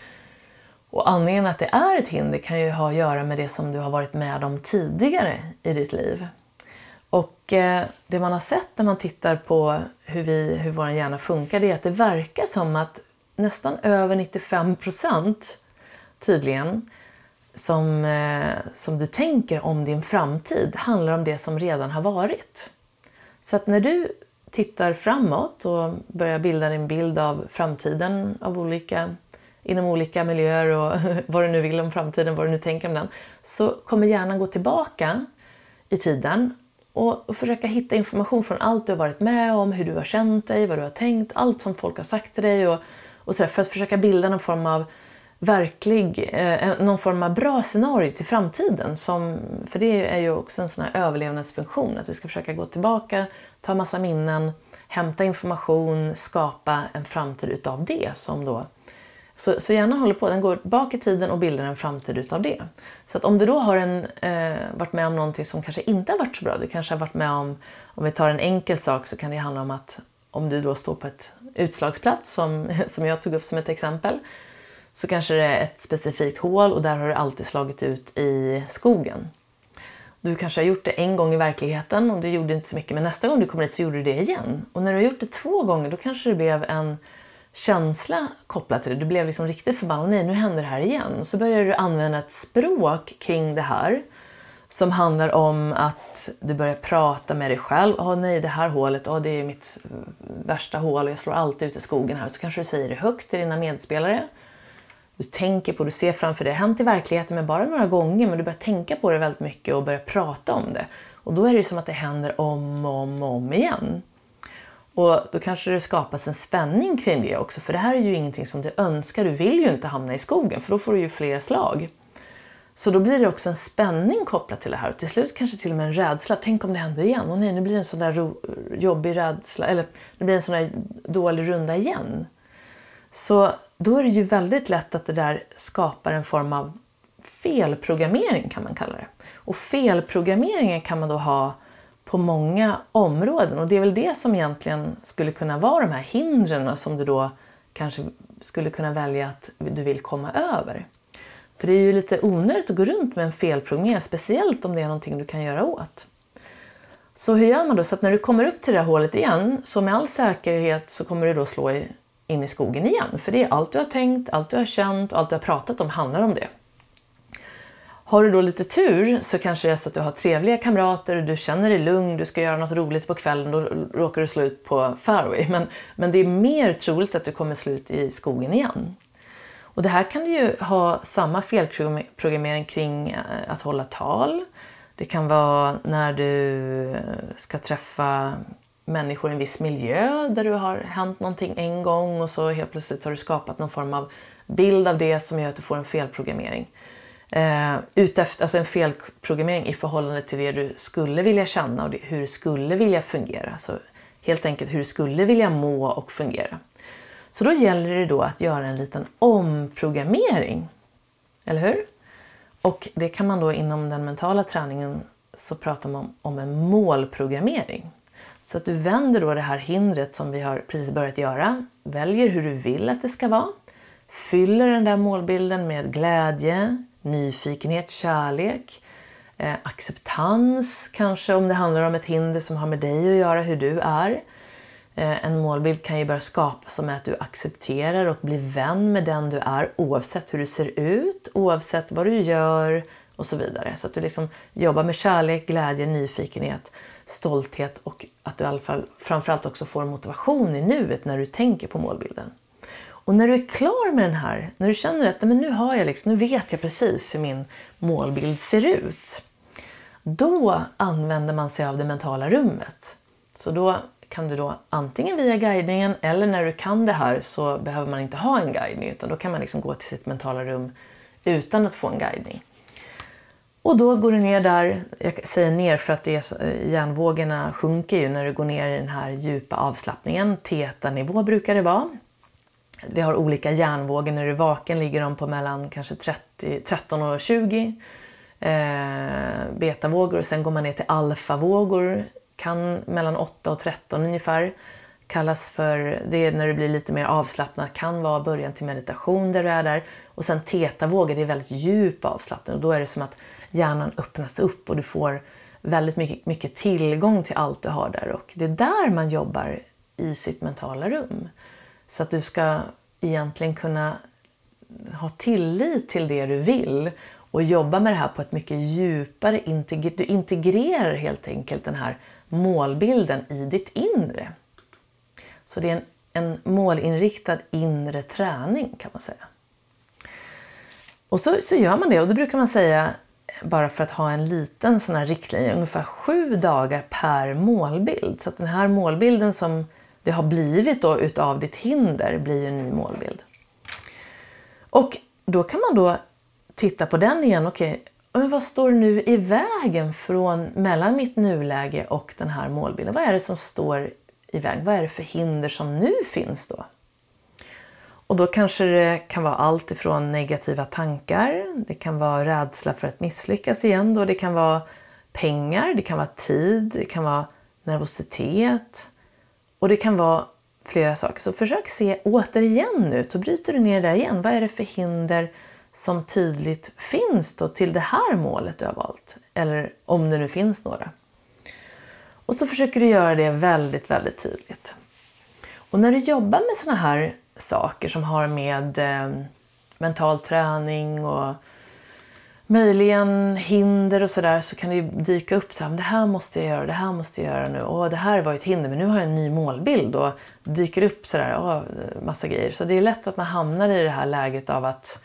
A: Och anledningen att det är ett hinder kan ju ha att göra med det som du har varit med om tidigare i ditt liv. Och eh, det man har sett när man tittar på hur, vi, hur vår hjärna funkar det är att det verkar som att nästan över 95 procent tydligen som, eh, som du tänker om din framtid handlar om det som redan har varit. Så att när du tittar framåt och börjar bilda din bild av framtiden av olika, inom olika miljöer och vad du nu vill om framtiden, vad du nu tänker om den, så kommer hjärnan gå tillbaka i tiden och, försöka hitta information från allt du har varit med om, hur du har känt dig, vad du har tänkt, allt som folk har sagt till dig och, och sådär, för att försöka bilda någon form av verklig, eh, någon form av bra scenario till framtiden. Som, för det är ju också en sån här överlevnadsfunktion, att vi ska försöka gå tillbaka, ta massa minnen, hämta information, skapa en framtid utav det. Som då, så, så hjärnan håller på, den går bak i tiden och bildar en framtid utav det. Så att om du då har en, eh, varit med om någonting som kanske inte har varit så bra, du kanske har varit med om, om vi tar en enkel sak så kan det handla om att om du då står på ett utslagsplats som, som jag tog upp som ett exempel, så kanske det är ett specifikt hål och där har du alltid slagit ut i skogen. Du kanske har gjort det en gång i verkligheten och du gjorde inte så mycket men nästa gång du kommer dit så gjorde du det igen. Och när du har gjort det två gånger då kanske det blev en känsla kopplat till det. Du blev liksom riktigt förbannad. Nej, nu händer det här igen. Så börjar du använda ett språk kring det här som handlar om att du börjar prata med dig själv. Åh oh, nej, det här hålet, oh, det är mitt eh, värsta hål och jag slår alltid ut i skogen här. Så kanske du säger det högt till dina medspelare du tänker på, du ser framför dig, det har hänt i verkligheten men bara några gånger, men du börjar tänka på det väldigt mycket och börjar prata om det. Och då är det som att det händer om och om, om igen. Och då kanske det skapas en spänning kring det också, för det här är ju ingenting som du önskar, du vill ju inte hamna i skogen, för då får du ju fler slag. Så då blir det också en spänning kopplat till det här och till slut kanske till och med en rädsla. Tänk om det händer igen? Och nej, nu blir det en sån där jobbig rädsla, eller nu blir det en sån där dålig runda igen. Så då är det ju väldigt lätt att det där skapar en form av felprogrammering kan man kalla det. Och felprogrammeringen kan man då ha på många områden och det är väl det som egentligen skulle kunna vara de här hindren som du då kanske skulle kunna välja att du vill komma över. För det är ju lite onödigt att gå runt med en felprogrammering, speciellt om det är någonting du kan göra åt. Så hur gör man då? Så att när du kommer upp till det här hålet igen, så med all säkerhet så kommer du då slå in i skogen igen. För det är allt du har tänkt, allt du har känt och allt du har pratat om handlar om det. Har du då lite tur så kanske det är så att du har trevliga kamrater, och du känner dig lugn, du ska göra något roligt på kvällen, då råkar du slå ut på fairway. Men, men det är mer troligt att du kommer slå ut i skogen igen. Och det här kan du ju ha samma felprogrammering kring eh, att hålla tal. Det kan vara när du ska träffa människor i en viss miljö där du har hänt någonting en gång och så helt plötsligt har du skapat någon form av bild av det som gör att du får en felprogrammering. Eh, utefter, alltså en felprogrammering i förhållande till det du skulle vilja känna och hur du skulle vilja fungera. Så helt enkelt hur du skulle vilja må och fungera. Så då gäller det då att göra en liten omprogrammering. Eller hur? Och det kan man då inom den mentala träningen så pratar man om en målprogrammering. Så att du vänder då det här hindret som vi har precis börjat göra, väljer hur du vill att det ska vara, fyller den där målbilden med glädje, nyfikenhet, kärlek, eh, acceptans kanske om det handlar om ett hinder som har med dig att göra, hur du är. Eh, en målbild kan ju börja skapas med att du accepterar och blir vän med den du är oavsett hur du ser ut, oavsett vad du gör och så vidare. Så att du liksom jobbar med kärlek, glädje, nyfikenhet, stolthet och att du i alla fall framförallt också får motivation i nuet när du tänker på målbilden. Och när du är klar med den här, när du känner att men nu har jag liksom, nu vet jag precis hur min målbild ser ut. Då använder man sig av det mentala rummet. Så då kan du då antingen via guidningen eller när du kan det här så behöver man inte ha en guidning utan då kan man liksom gå till sitt mentala rum utan att få en guidning. Och då går du ner där, jag säger ner för att det är så, eh, hjärnvågorna sjunker ju när du går ner i den här djupa avslappningen. Teta-nivå brukar det vara. Vi har olika hjärnvågor. När du är vaken ligger de på mellan kanske 30, 13 och 20 eh, betavågor sen går man ner till alfavågor kan mellan 8 och 13 ungefär. Kallas för, det är när du blir lite mer avslappnad, kan vara början till meditation där du är där. Och sen tetavågor, det är väldigt djup avslappning och då är det som att hjärnan öppnas upp och du får väldigt mycket, mycket tillgång till allt du har där. Och det är där man jobbar i sitt mentala rum. Så att du ska egentligen kunna ha tillit till det du vill och jobba med det här på ett mycket djupare, du integrerar helt enkelt den här målbilden i ditt inre. Så det är en, en målinriktad inre träning kan man säga. Och så, så gör man det och då brukar man säga, bara för att ha en liten sån här riktlinje, ungefär sju dagar per målbild. Så att den här målbilden som det har blivit då utav ditt hinder blir ju en ny målbild. Och då kan man då titta på den igen. Okej, men vad står nu i vägen från, mellan mitt nuläge och den här målbilden? Vad är det som står i vägen? Vad är det för hinder som nu finns då? Och då kanske det kan vara allt ifrån negativa tankar, det kan vara rädsla för att misslyckas igen, då. det kan vara pengar, det kan vara tid, det kan vara nervositet och det kan vara flera saker. Så försök se återigen nu, så bryter du ner det där igen. Vad är det för hinder som tydligt finns då till det här målet du har valt. Eller om det nu finns några. Och så försöker du göra det väldigt, väldigt tydligt. Och när du jobbar med sådana här saker som har med eh, mental träning och möjligen hinder och sådär så kan det dyka upp så här, det här måste jag göra, det här måste jag göra nu, och det här var ett hinder men nu har jag en ny målbild och dyker upp sådär, åh, massa grejer. Så det är lätt att man hamnar i det här läget av att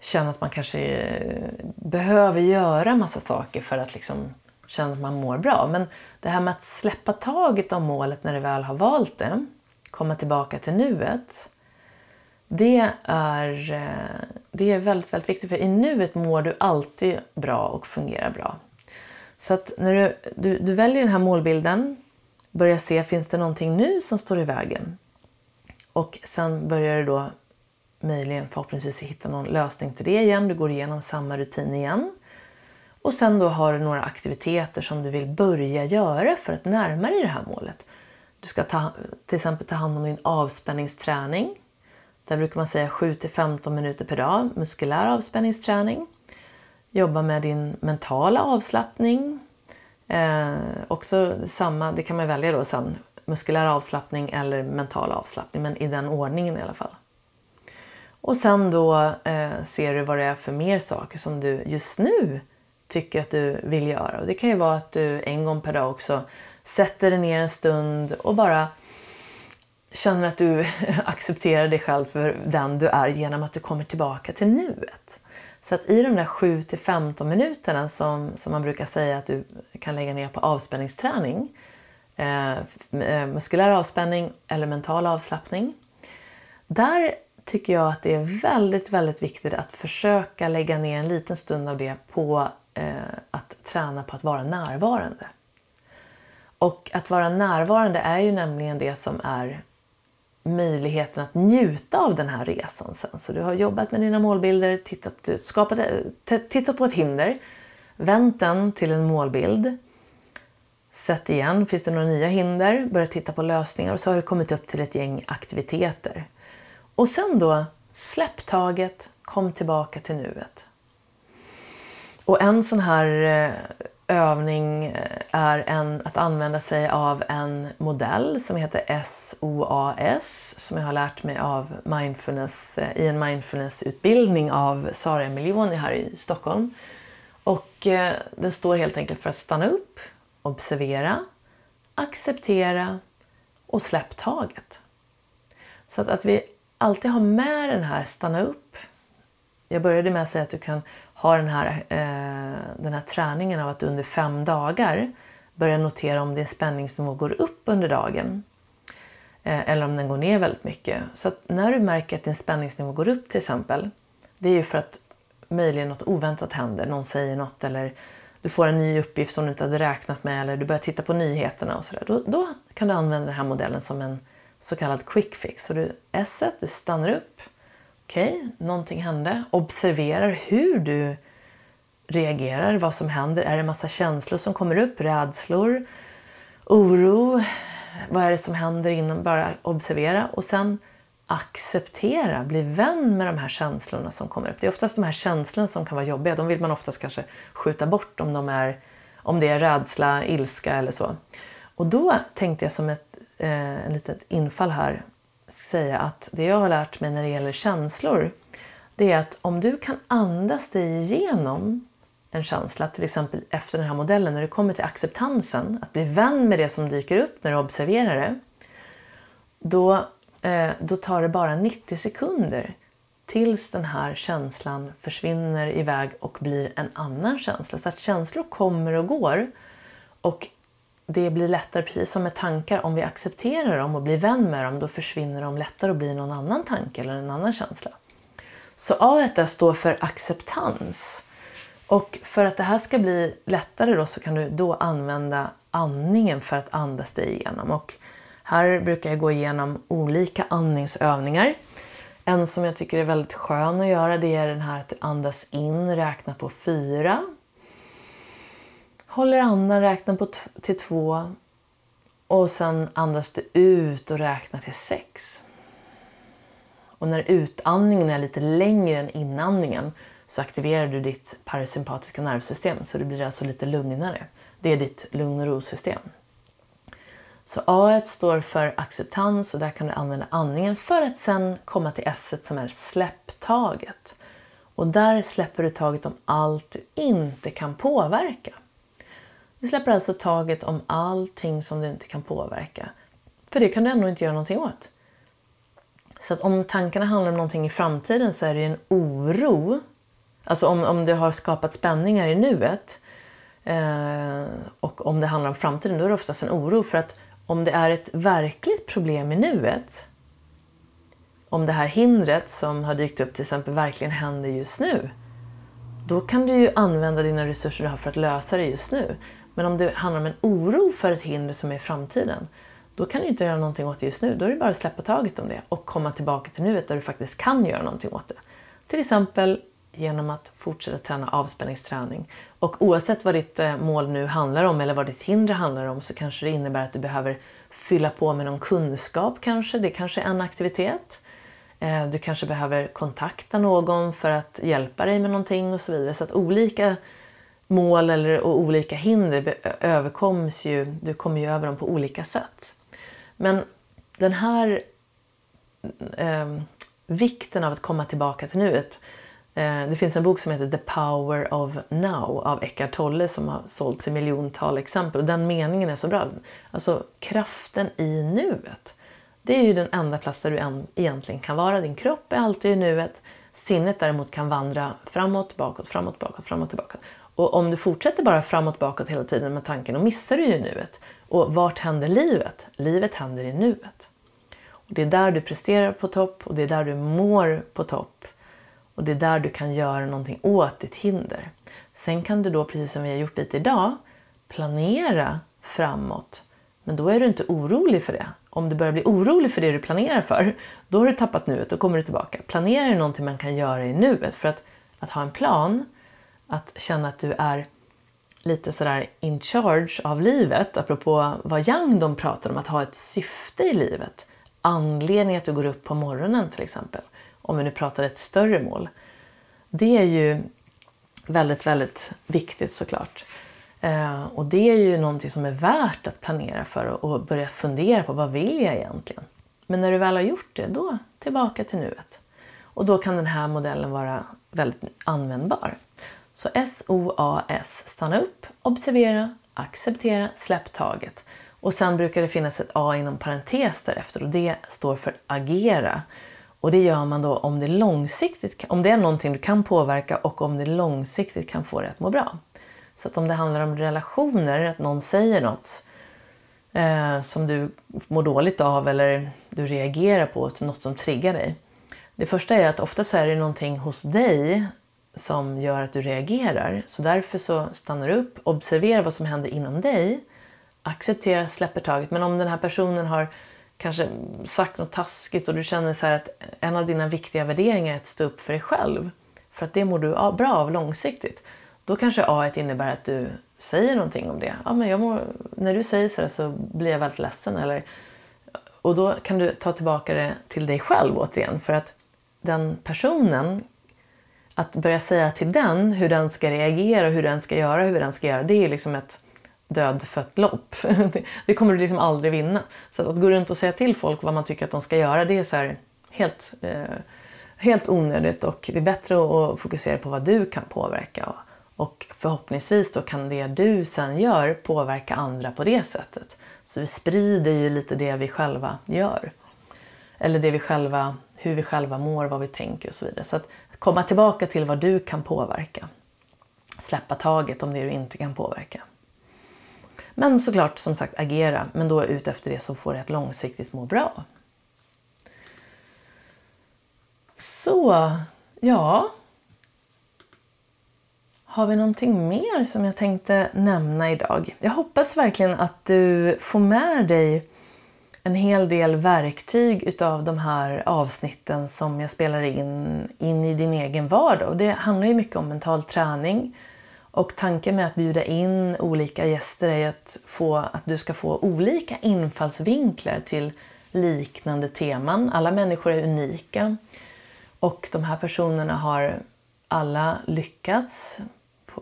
A: känna att man kanske eh, behöver göra massa saker för att liksom känna att man mår bra. Men det här med att släppa taget om målet när du väl har valt det, komma tillbaka till nuet, det är, eh, det är väldigt, väldigt viktigt. För i nuet mår du alltid bra och fungerar bra. Så att när du, du, du väljer den här målbilden, börjar se, finns det någonting nu som står i vägen? Och sen börjar du då möjligen förhoppningsvis hitta någon lösning till det igen. Du går igenom samma rutin igen. Och sen då har du några aktiviteter som du vill börja göra för att närma dig det här målet. Du ska ta, till exempel ta hand om din avspänningsträning. Där brukar man säga 7-15 minuter per dag, muskulär avspänningsträning. Jobba med din mentala avslappning. Eh, också samma, det kan man välja då sen, muskulär avslappning eller mental avslappning, men i den ordningen i alla fall. Och sen då eh, ser du vad det är för mer saker som du just nu tycker att du vill göra. Och det kan ju vara att du en gång per dag också sätter dig ner en stund och bara känner att du accepterar dig själv för den du är genom att du kommer tillbaka till nuet. Så att i de där 7 15 minuterna som, som man brukar säga att du kan lägga ner på avspänningsträning, eh, eh muskulär avspänning eller mental avslappning, där tycker jag att det är väldigt, väldigt viktigt att försöka lägga ner en liten stund av det på eh, att träna på att vara närvarande. Och att vara närvarande är ju nämligen det som är möjligheten att njuta av den här resan sen. Så du har jobbat med dina målbilder, tittat, skapat, tittat på ett hinder, vänt den till en målbild, sett igen, finns det några nya hinder, börjat titta på lösningar och så har du kommit upp till ett gäng aktiviteter. Och sen då, släpp taget, kom tillbaka till nuet. Och en sån här eh, övning eh, är en, att använda sig av en modell som heter SOAS som jag har lärt mig av mindfulness, eh, i en mindfulnessutbildning av Sara Emilioni här i Stockholm. Och eh, den står helt enkelt för att stanna upp, observera, acceptera och släpp taget. Så att, att vi alltid har med den här stanna upp. Jag började med att säga att du kan ha den här, eh, den här träningen av att under fem dagar börja notera om din spänningsnivå går upp under dagen eh, eller om den går ner väldigt mycket. Så när du märker att din spänningsnivå går upp till exempel, det är ju för att möjligen något oväntat händer, någon säger något eller du får en ny uppgift som du inte hade räknat med eller du börjar titta på nyheterna och sådär. Då, då kan du använda den här modellen som en så kallad quick fix. Så du S, du stannar upp, okej, okay, någonting hände, observerar hur du reagerar, vad som händer. Är det massa känslor som kommer upp? Rädslor, oro? Vad är det som händer innan? Bara observera och sen acceptera, bli vän med de här känslorna som kommer upp. Det är oftast de här känslorna som kan vara jobbiga. De vill man oftast kanske skjuta bort om, de är, om det är rädsla, ilska eller så. Och då tänkte jag som ett eh, litet infall här säga att det jag har lärt mig när det gäller känslor det är att om du kan andas dig igenom en känsla, till exempel efter den här modellen, när du kommer till acceptansen, att bli vän med det som dyker upp när du observerar det, då, eh, då tar det bara 90 sekunder tills den här känslan försvinner iväg och blir en annan känsla. Så att känslor kommer och går och det blir lättare, precis som med tankar, om vi accepterar dem och blir vän med dem, då försvinner de lättare och blir någon annan tanke eller en annan känsla. Så A1 står för acceptans. Och för att det här ska bli lättare då så kan du då använda andningen för att andas dig igenom. Och här brukar jag gå igenom olika andningsövningar. En som jag tycker är väldigt skön att göra det är den här att du andas in, räkna på fyra Håller andan, räknar på till två och sen andas du ut och räknar till sex. Och när utandningen är lite längre än inandningen så aktiverar du ditt parasympatiska nervsystem så det blir alltså lite lugnare. Det är ditt lugn och ro-system. Så A står för acceptans och där kan du använda andningen för att sen komma till S som är släpptaget. Och där släpper du taget om allt du inte kan påverka. Du släpper alltså taget om allting som du inte kan påverka. För det kan du ändå inte göra någonting åt. Så att om tankarna handlar om någonting i framtiden så är det en oro. Alltså om, om du har skapat spänningar i nuet eh, och om det handlar om framtiden, då är det oftast en oro. För att om det är ett verkligt problem i nuet, om det här hindret som har dykt upp till exempel verkligen händer just nu, då kan du ju använda dina resurser du har för att lösa det just nu. Men om det handlar om en oro för ett hinder som är i framtiden, då kan du inte göra någonting åt det just nu. Då är det bara att släppa taget om det och komma tillbaka till nuet där du faktiskt kan göra någonting åt det. Till exempel genom att fortsätta träna avspänningsträning. Och oavsett vad ditt eh, mål nu handlar om eller vad ditt hinder handlar om så kanske det innebär att du behöver fylla på med någon kunskap kanske. Det kanske är en aktivitet. Eh, du kanske behöver kontakta någon för att hjälpa dig med någonting och så vidare. Så att olika mål eller, och olika hinder överkoms ju, du kommer ju över dem på olika sätt. Men den här eh, vikten av att komma tillbaka till nuet. Eh, det finns en bok som heter The Power of Now av Eckart Tolle som har sålts i miljontal exempel. Och den meningen är så bra. Alltså kraften i nuet. Det är ju den enda plats där du än, egentligen kan vara. Din kropp är alltid i nuet. Sinnet däremot kan vandra framåt, bakåt, framåt, bakåt, framåt, tillbaka. Och om du fortsätter bara framåt, bakåt hela tiden med tanken, då missar du ju nuet. Och vart händer livet? Livet händer i nuet. Och det är där du presterar på topp och det är där du mår på topp. Och det är där du kan göra någonting åt ditt hinder. Sen kan du då, precis som vi har gjort lite idag, planera framåt. Men då är du inte orolig för det. Om du börjar bli orolig för det du planerar för, då har du tappat nuet, då kommer du tillbaka. Planera är någonting man kan göra i nuet. För att, att ha en plan att känna att du är lite sådär in charge av livet, apropå vad Yang de pratar om, att ha ett syfte i livet. Anledning att du går upp på morgonen till exempel, om vi nu pratar ett större mål. Det är ju väldigt, väldigt viktigt såklart. Eh, och det är ju någonting som är värt att planera för och börja fundera på vad vill jag egentligen? Men när du väl har gjort det, då tillbaka till nuet. Och då kan den här modellen vara väldigt användbar. Så SOAS, stanna upp, observera, acceptera, släpp taget. Och sen brukar det finnas ett A inom parentes därefter och det står för agera. Och det gör man då om det långsiktigt, om det är någonting du kan påverka och om det långsiktigt kan få dig att må bra. Så att om det handlar om relationer, att någon säger något eh, som du mår dåligt av eller du reagerar på, något som triggar dig. Det första är att ofta så är det någonting hos dig som gör att du reagerar. Så därför så stannar du upp, observerar vad som händer inom dig, accepterar, släpper taget. Men om den här personen har kanske sagt något taskigt och du känner så att en av dina viktiga värderingar är att stå upp för dig själv, för att det mår du bra av långsiktigt, då kanske A innebär att du säger någonting om det. Ja, men jag mår, när du säger sådär så blir jag väldigt ledsen. Eller, och då kan du ta tillbaka det till dig själv återigen. För att den personen, att börja säga till den hur den ska reagera, hur den ska göra, hur den ska göra, det är liksom ett dödfött lopp. det kommer du liksom aldrig vinna. Så att gå runt och säga till folk vad man tycker att de ska göra, det är så här helt, eh, helt onödigt och det är bättre att fokusera på vad du kan påverka. Och förhoppningsvis då kan det du sen gör påverka andra på det sättet. Så vi sprider ju lite det vi själva gör. Eller det vi själva, hur vi själva mår, vad vi tänker och så vidare. Så att komma tillbaka till vad du kan påverka. Släppa taget om det du inte kan påverka. Men såklart som sagt agera, men då ut efter det som får dig att långsiktigt må bra. Så, ja, har vi någonting mer som jag tänkte nämna idag? Jag hoppas verkligen att du får med dig en hel del verktyg utav de här avsnitten som jag spelar in, in i din egen vardag. Och det handlar ju mycket om mental träning. Och tanken med att bjuda in olika gäster är att, få, att du ska få olika infallsvinklar till liknande teman. Alla människor är unika och de här personerna har alla lyckats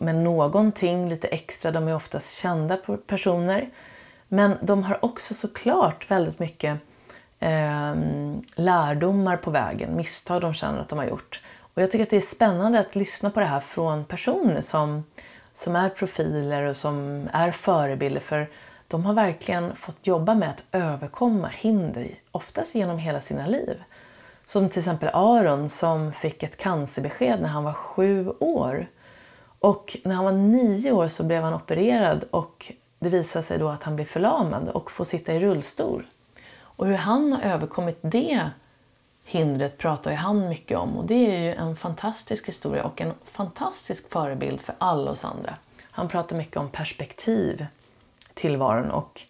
A: med någonting lite extra. De är oftast kända personer. Men de har också såklart väldigt mycket eh, lärdomar på vägen, misstag de känner att de har gjort. Och jag tycker att det är spännande att lyssna på det här från personer som, som är profiler och som är förebilder. För de har verkligen fått jobba med att överkomma hinder, oftast genom hela sina liv. Som till exempel Aron som fick ett cancerbesked när han var sju år. Och när han var nio år så blev han opererad och det visade sig då att han blev förlamad och får sitta i rullstol. Och hur han har överkommit det hindret pratar ju han mycket om och det är ju en fantastisk historia och en fantastisk förebild för alla oss andra. Han pratar mycket om perspektiv tillvaron och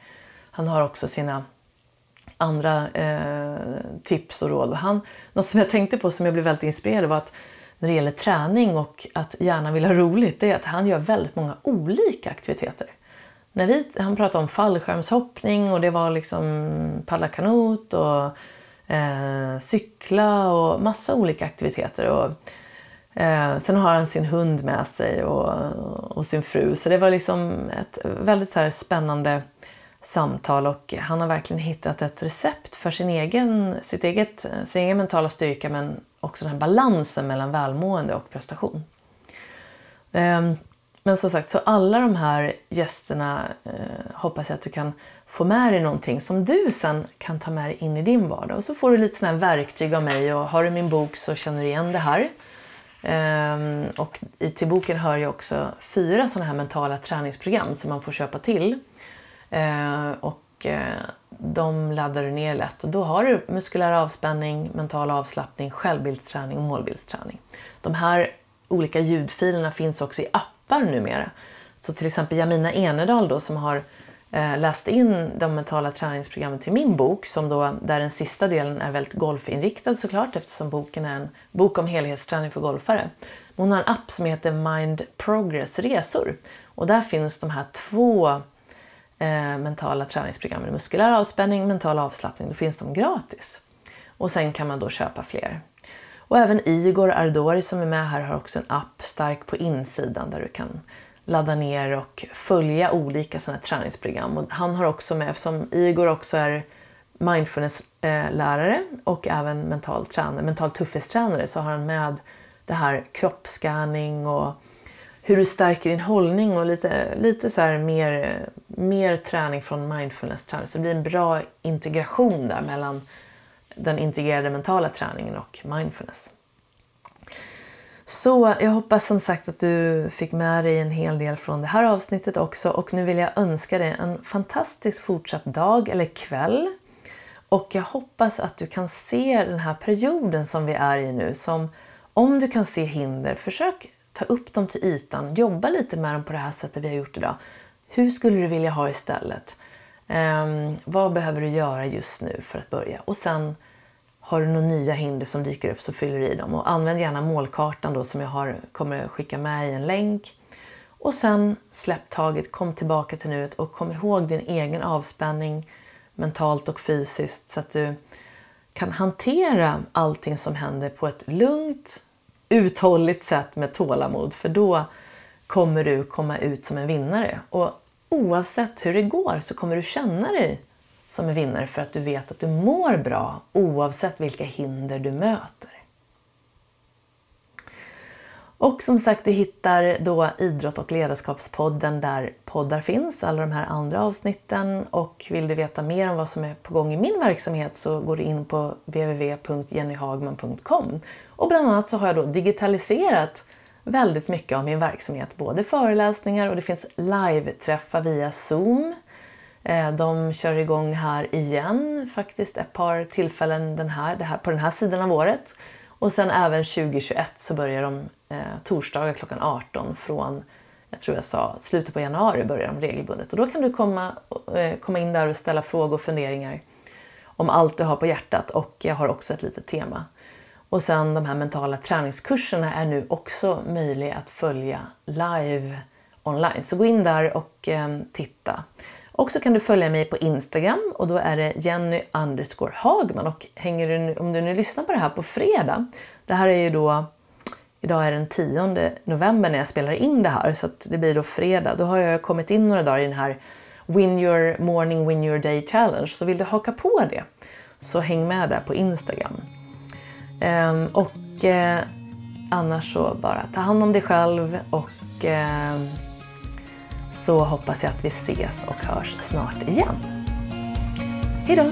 A: han har också sina andra eh, tips och råd. Han, något som jag tänkte på som jag blev väldigt inspirerad av var att när det gäller träning och att gärna vill ha roligt, det är att han gör väldigt många olika aktiviteter. När vi, han pratade om fallskärmshoppning och det var liksom paddla kanot och eh, cykla och massa olika aktiviteter. Och, eh, sen har han sin hund med sig och, och sin fru. Så det var liksom ett väldigt så spännande samtal och han har verkligen hittat ett recept för sin egen, sitt eget, sin egen mentala styrka men också den här balansen mellan välmående och prestation. Ehm, men som sagt, så alla de här gästerna eh, hoppas jag att du kan få med dig någonting som du sen kan ta med dig in i din vardag. Och så får du lite sådana här verktyg av mig och har du min bok så känner du igen det här. Ehm, och till boken hör ju också fyra sådana här mentala träningsprogram som man får köpa till. Ehm, och eh, de laddar du ner lätt och då har du muskulär avspänning, mental avslappning, självbildsträning och målbildsträning. De här olika ljudfilerna finns också i appar numera. Så till exempel Jamina Enedal då som har eh, läst in de mentala träningsprogrammen till min bok, som då, där den sista delen är väldigt golfinriktad såklart eftersom boken är en bok om helhetsträning för golfare. Hon har en app som heter Mind Progress Resor och där finns de här två eh, mentala träningsprogrammen, muskulär avspänning, mental avslappning, då finns de gratis. Och sen kan man då köpa fler. Och även Igor Ardori som är med här har också en app, Stark på insidan, där du kan ladda ner och följa olika sådana träningsprogram. Och han har också med, eftersom Igor också är mindfulnesslärare och även mental, tränare, mental tuffhetstränare så har han med det här kroppsscanning och hur du stärker din hållning och lite, lite så mer, mer träning från mindfulness-träning. Så det blir en bra integration där mellan den integrerade mentala träningen och mindfulness. Så jag hoppas som sagt att du fick med dig en hel del från det här avsnittet också och nu vill jag önska dig en fantastisk fortsatt dag eller kväll. Och jag hoppas att du kan se den här perioden som vi är i nu som om du kan se hinder, försök ta upp dem till ytan, jobba lite med dem på det här sättet vi har gjort idag. Hur skulle du vilja ha istället? Um, vad behöver du göra just nu för att börja? Och sen har du några nya hinder som dyker upp så fyller du i dem. Och använd gärna målkartan då som jag har, kommer skicka med i en länk. Och sen släpp taget, kom tillbaka till nuet och kom ihåg din egen avspänning mentalt och fysiskt så att du kan hantera allting som händer på ett lugnt, uthålligt sätt med tålamod. För då kommer du komma ut som en vinnare. Och oavsett hur det går så kommer du känna dig som en vinnare för att du vet att du mår bra oavsett vilka hinder du möter. Och som sagt, du hittar då Idrott och ledarskapspodden där poddar finns, alla de här andra avsnitten. Och vill du veta mer om vad som är på gång i min verksamhet så går du in på www.jennyhagman.com. Och bland annat så har jag då digitaliserat väldigt mycket av min verksamhet, både föreläsningar och det finns live-träffar via Zoom eh, de kör igång här igen faktiskt ett par tillfällen den här, det här, på den här sidan av året. Och sen även 2021 så börjar de eh, torsdagar klockan 18 från, jag tror jag sa, slutet på januari börjar de regelbundet. Och då kan du komma, eh, komma in där och ställa frågor och funderingar om allt du har på hjärtat och jag har också ett litet tema. Och sen de här mentala träningskurserna är nu också möjliga att följa live online. Så gå in där och eh, titta. Och så kan du följa mig på Instagram och då är det Jenny underscore Hagman. Och hänger du, om du nu lyssnar på det här på fredag, det här är ju då, idag är den 10 november när jag spelar in det här, så det blir då fredag. Då har jag kommit in några dagar i den här Win your morning, win your day challenge. Så vill du haka på det, så häng med där på Instagram. Ehm, och eh, annars så bara ta hand om dig själv och eh, så hoppas jag att vi ses och hörs snart igen. Hejdå!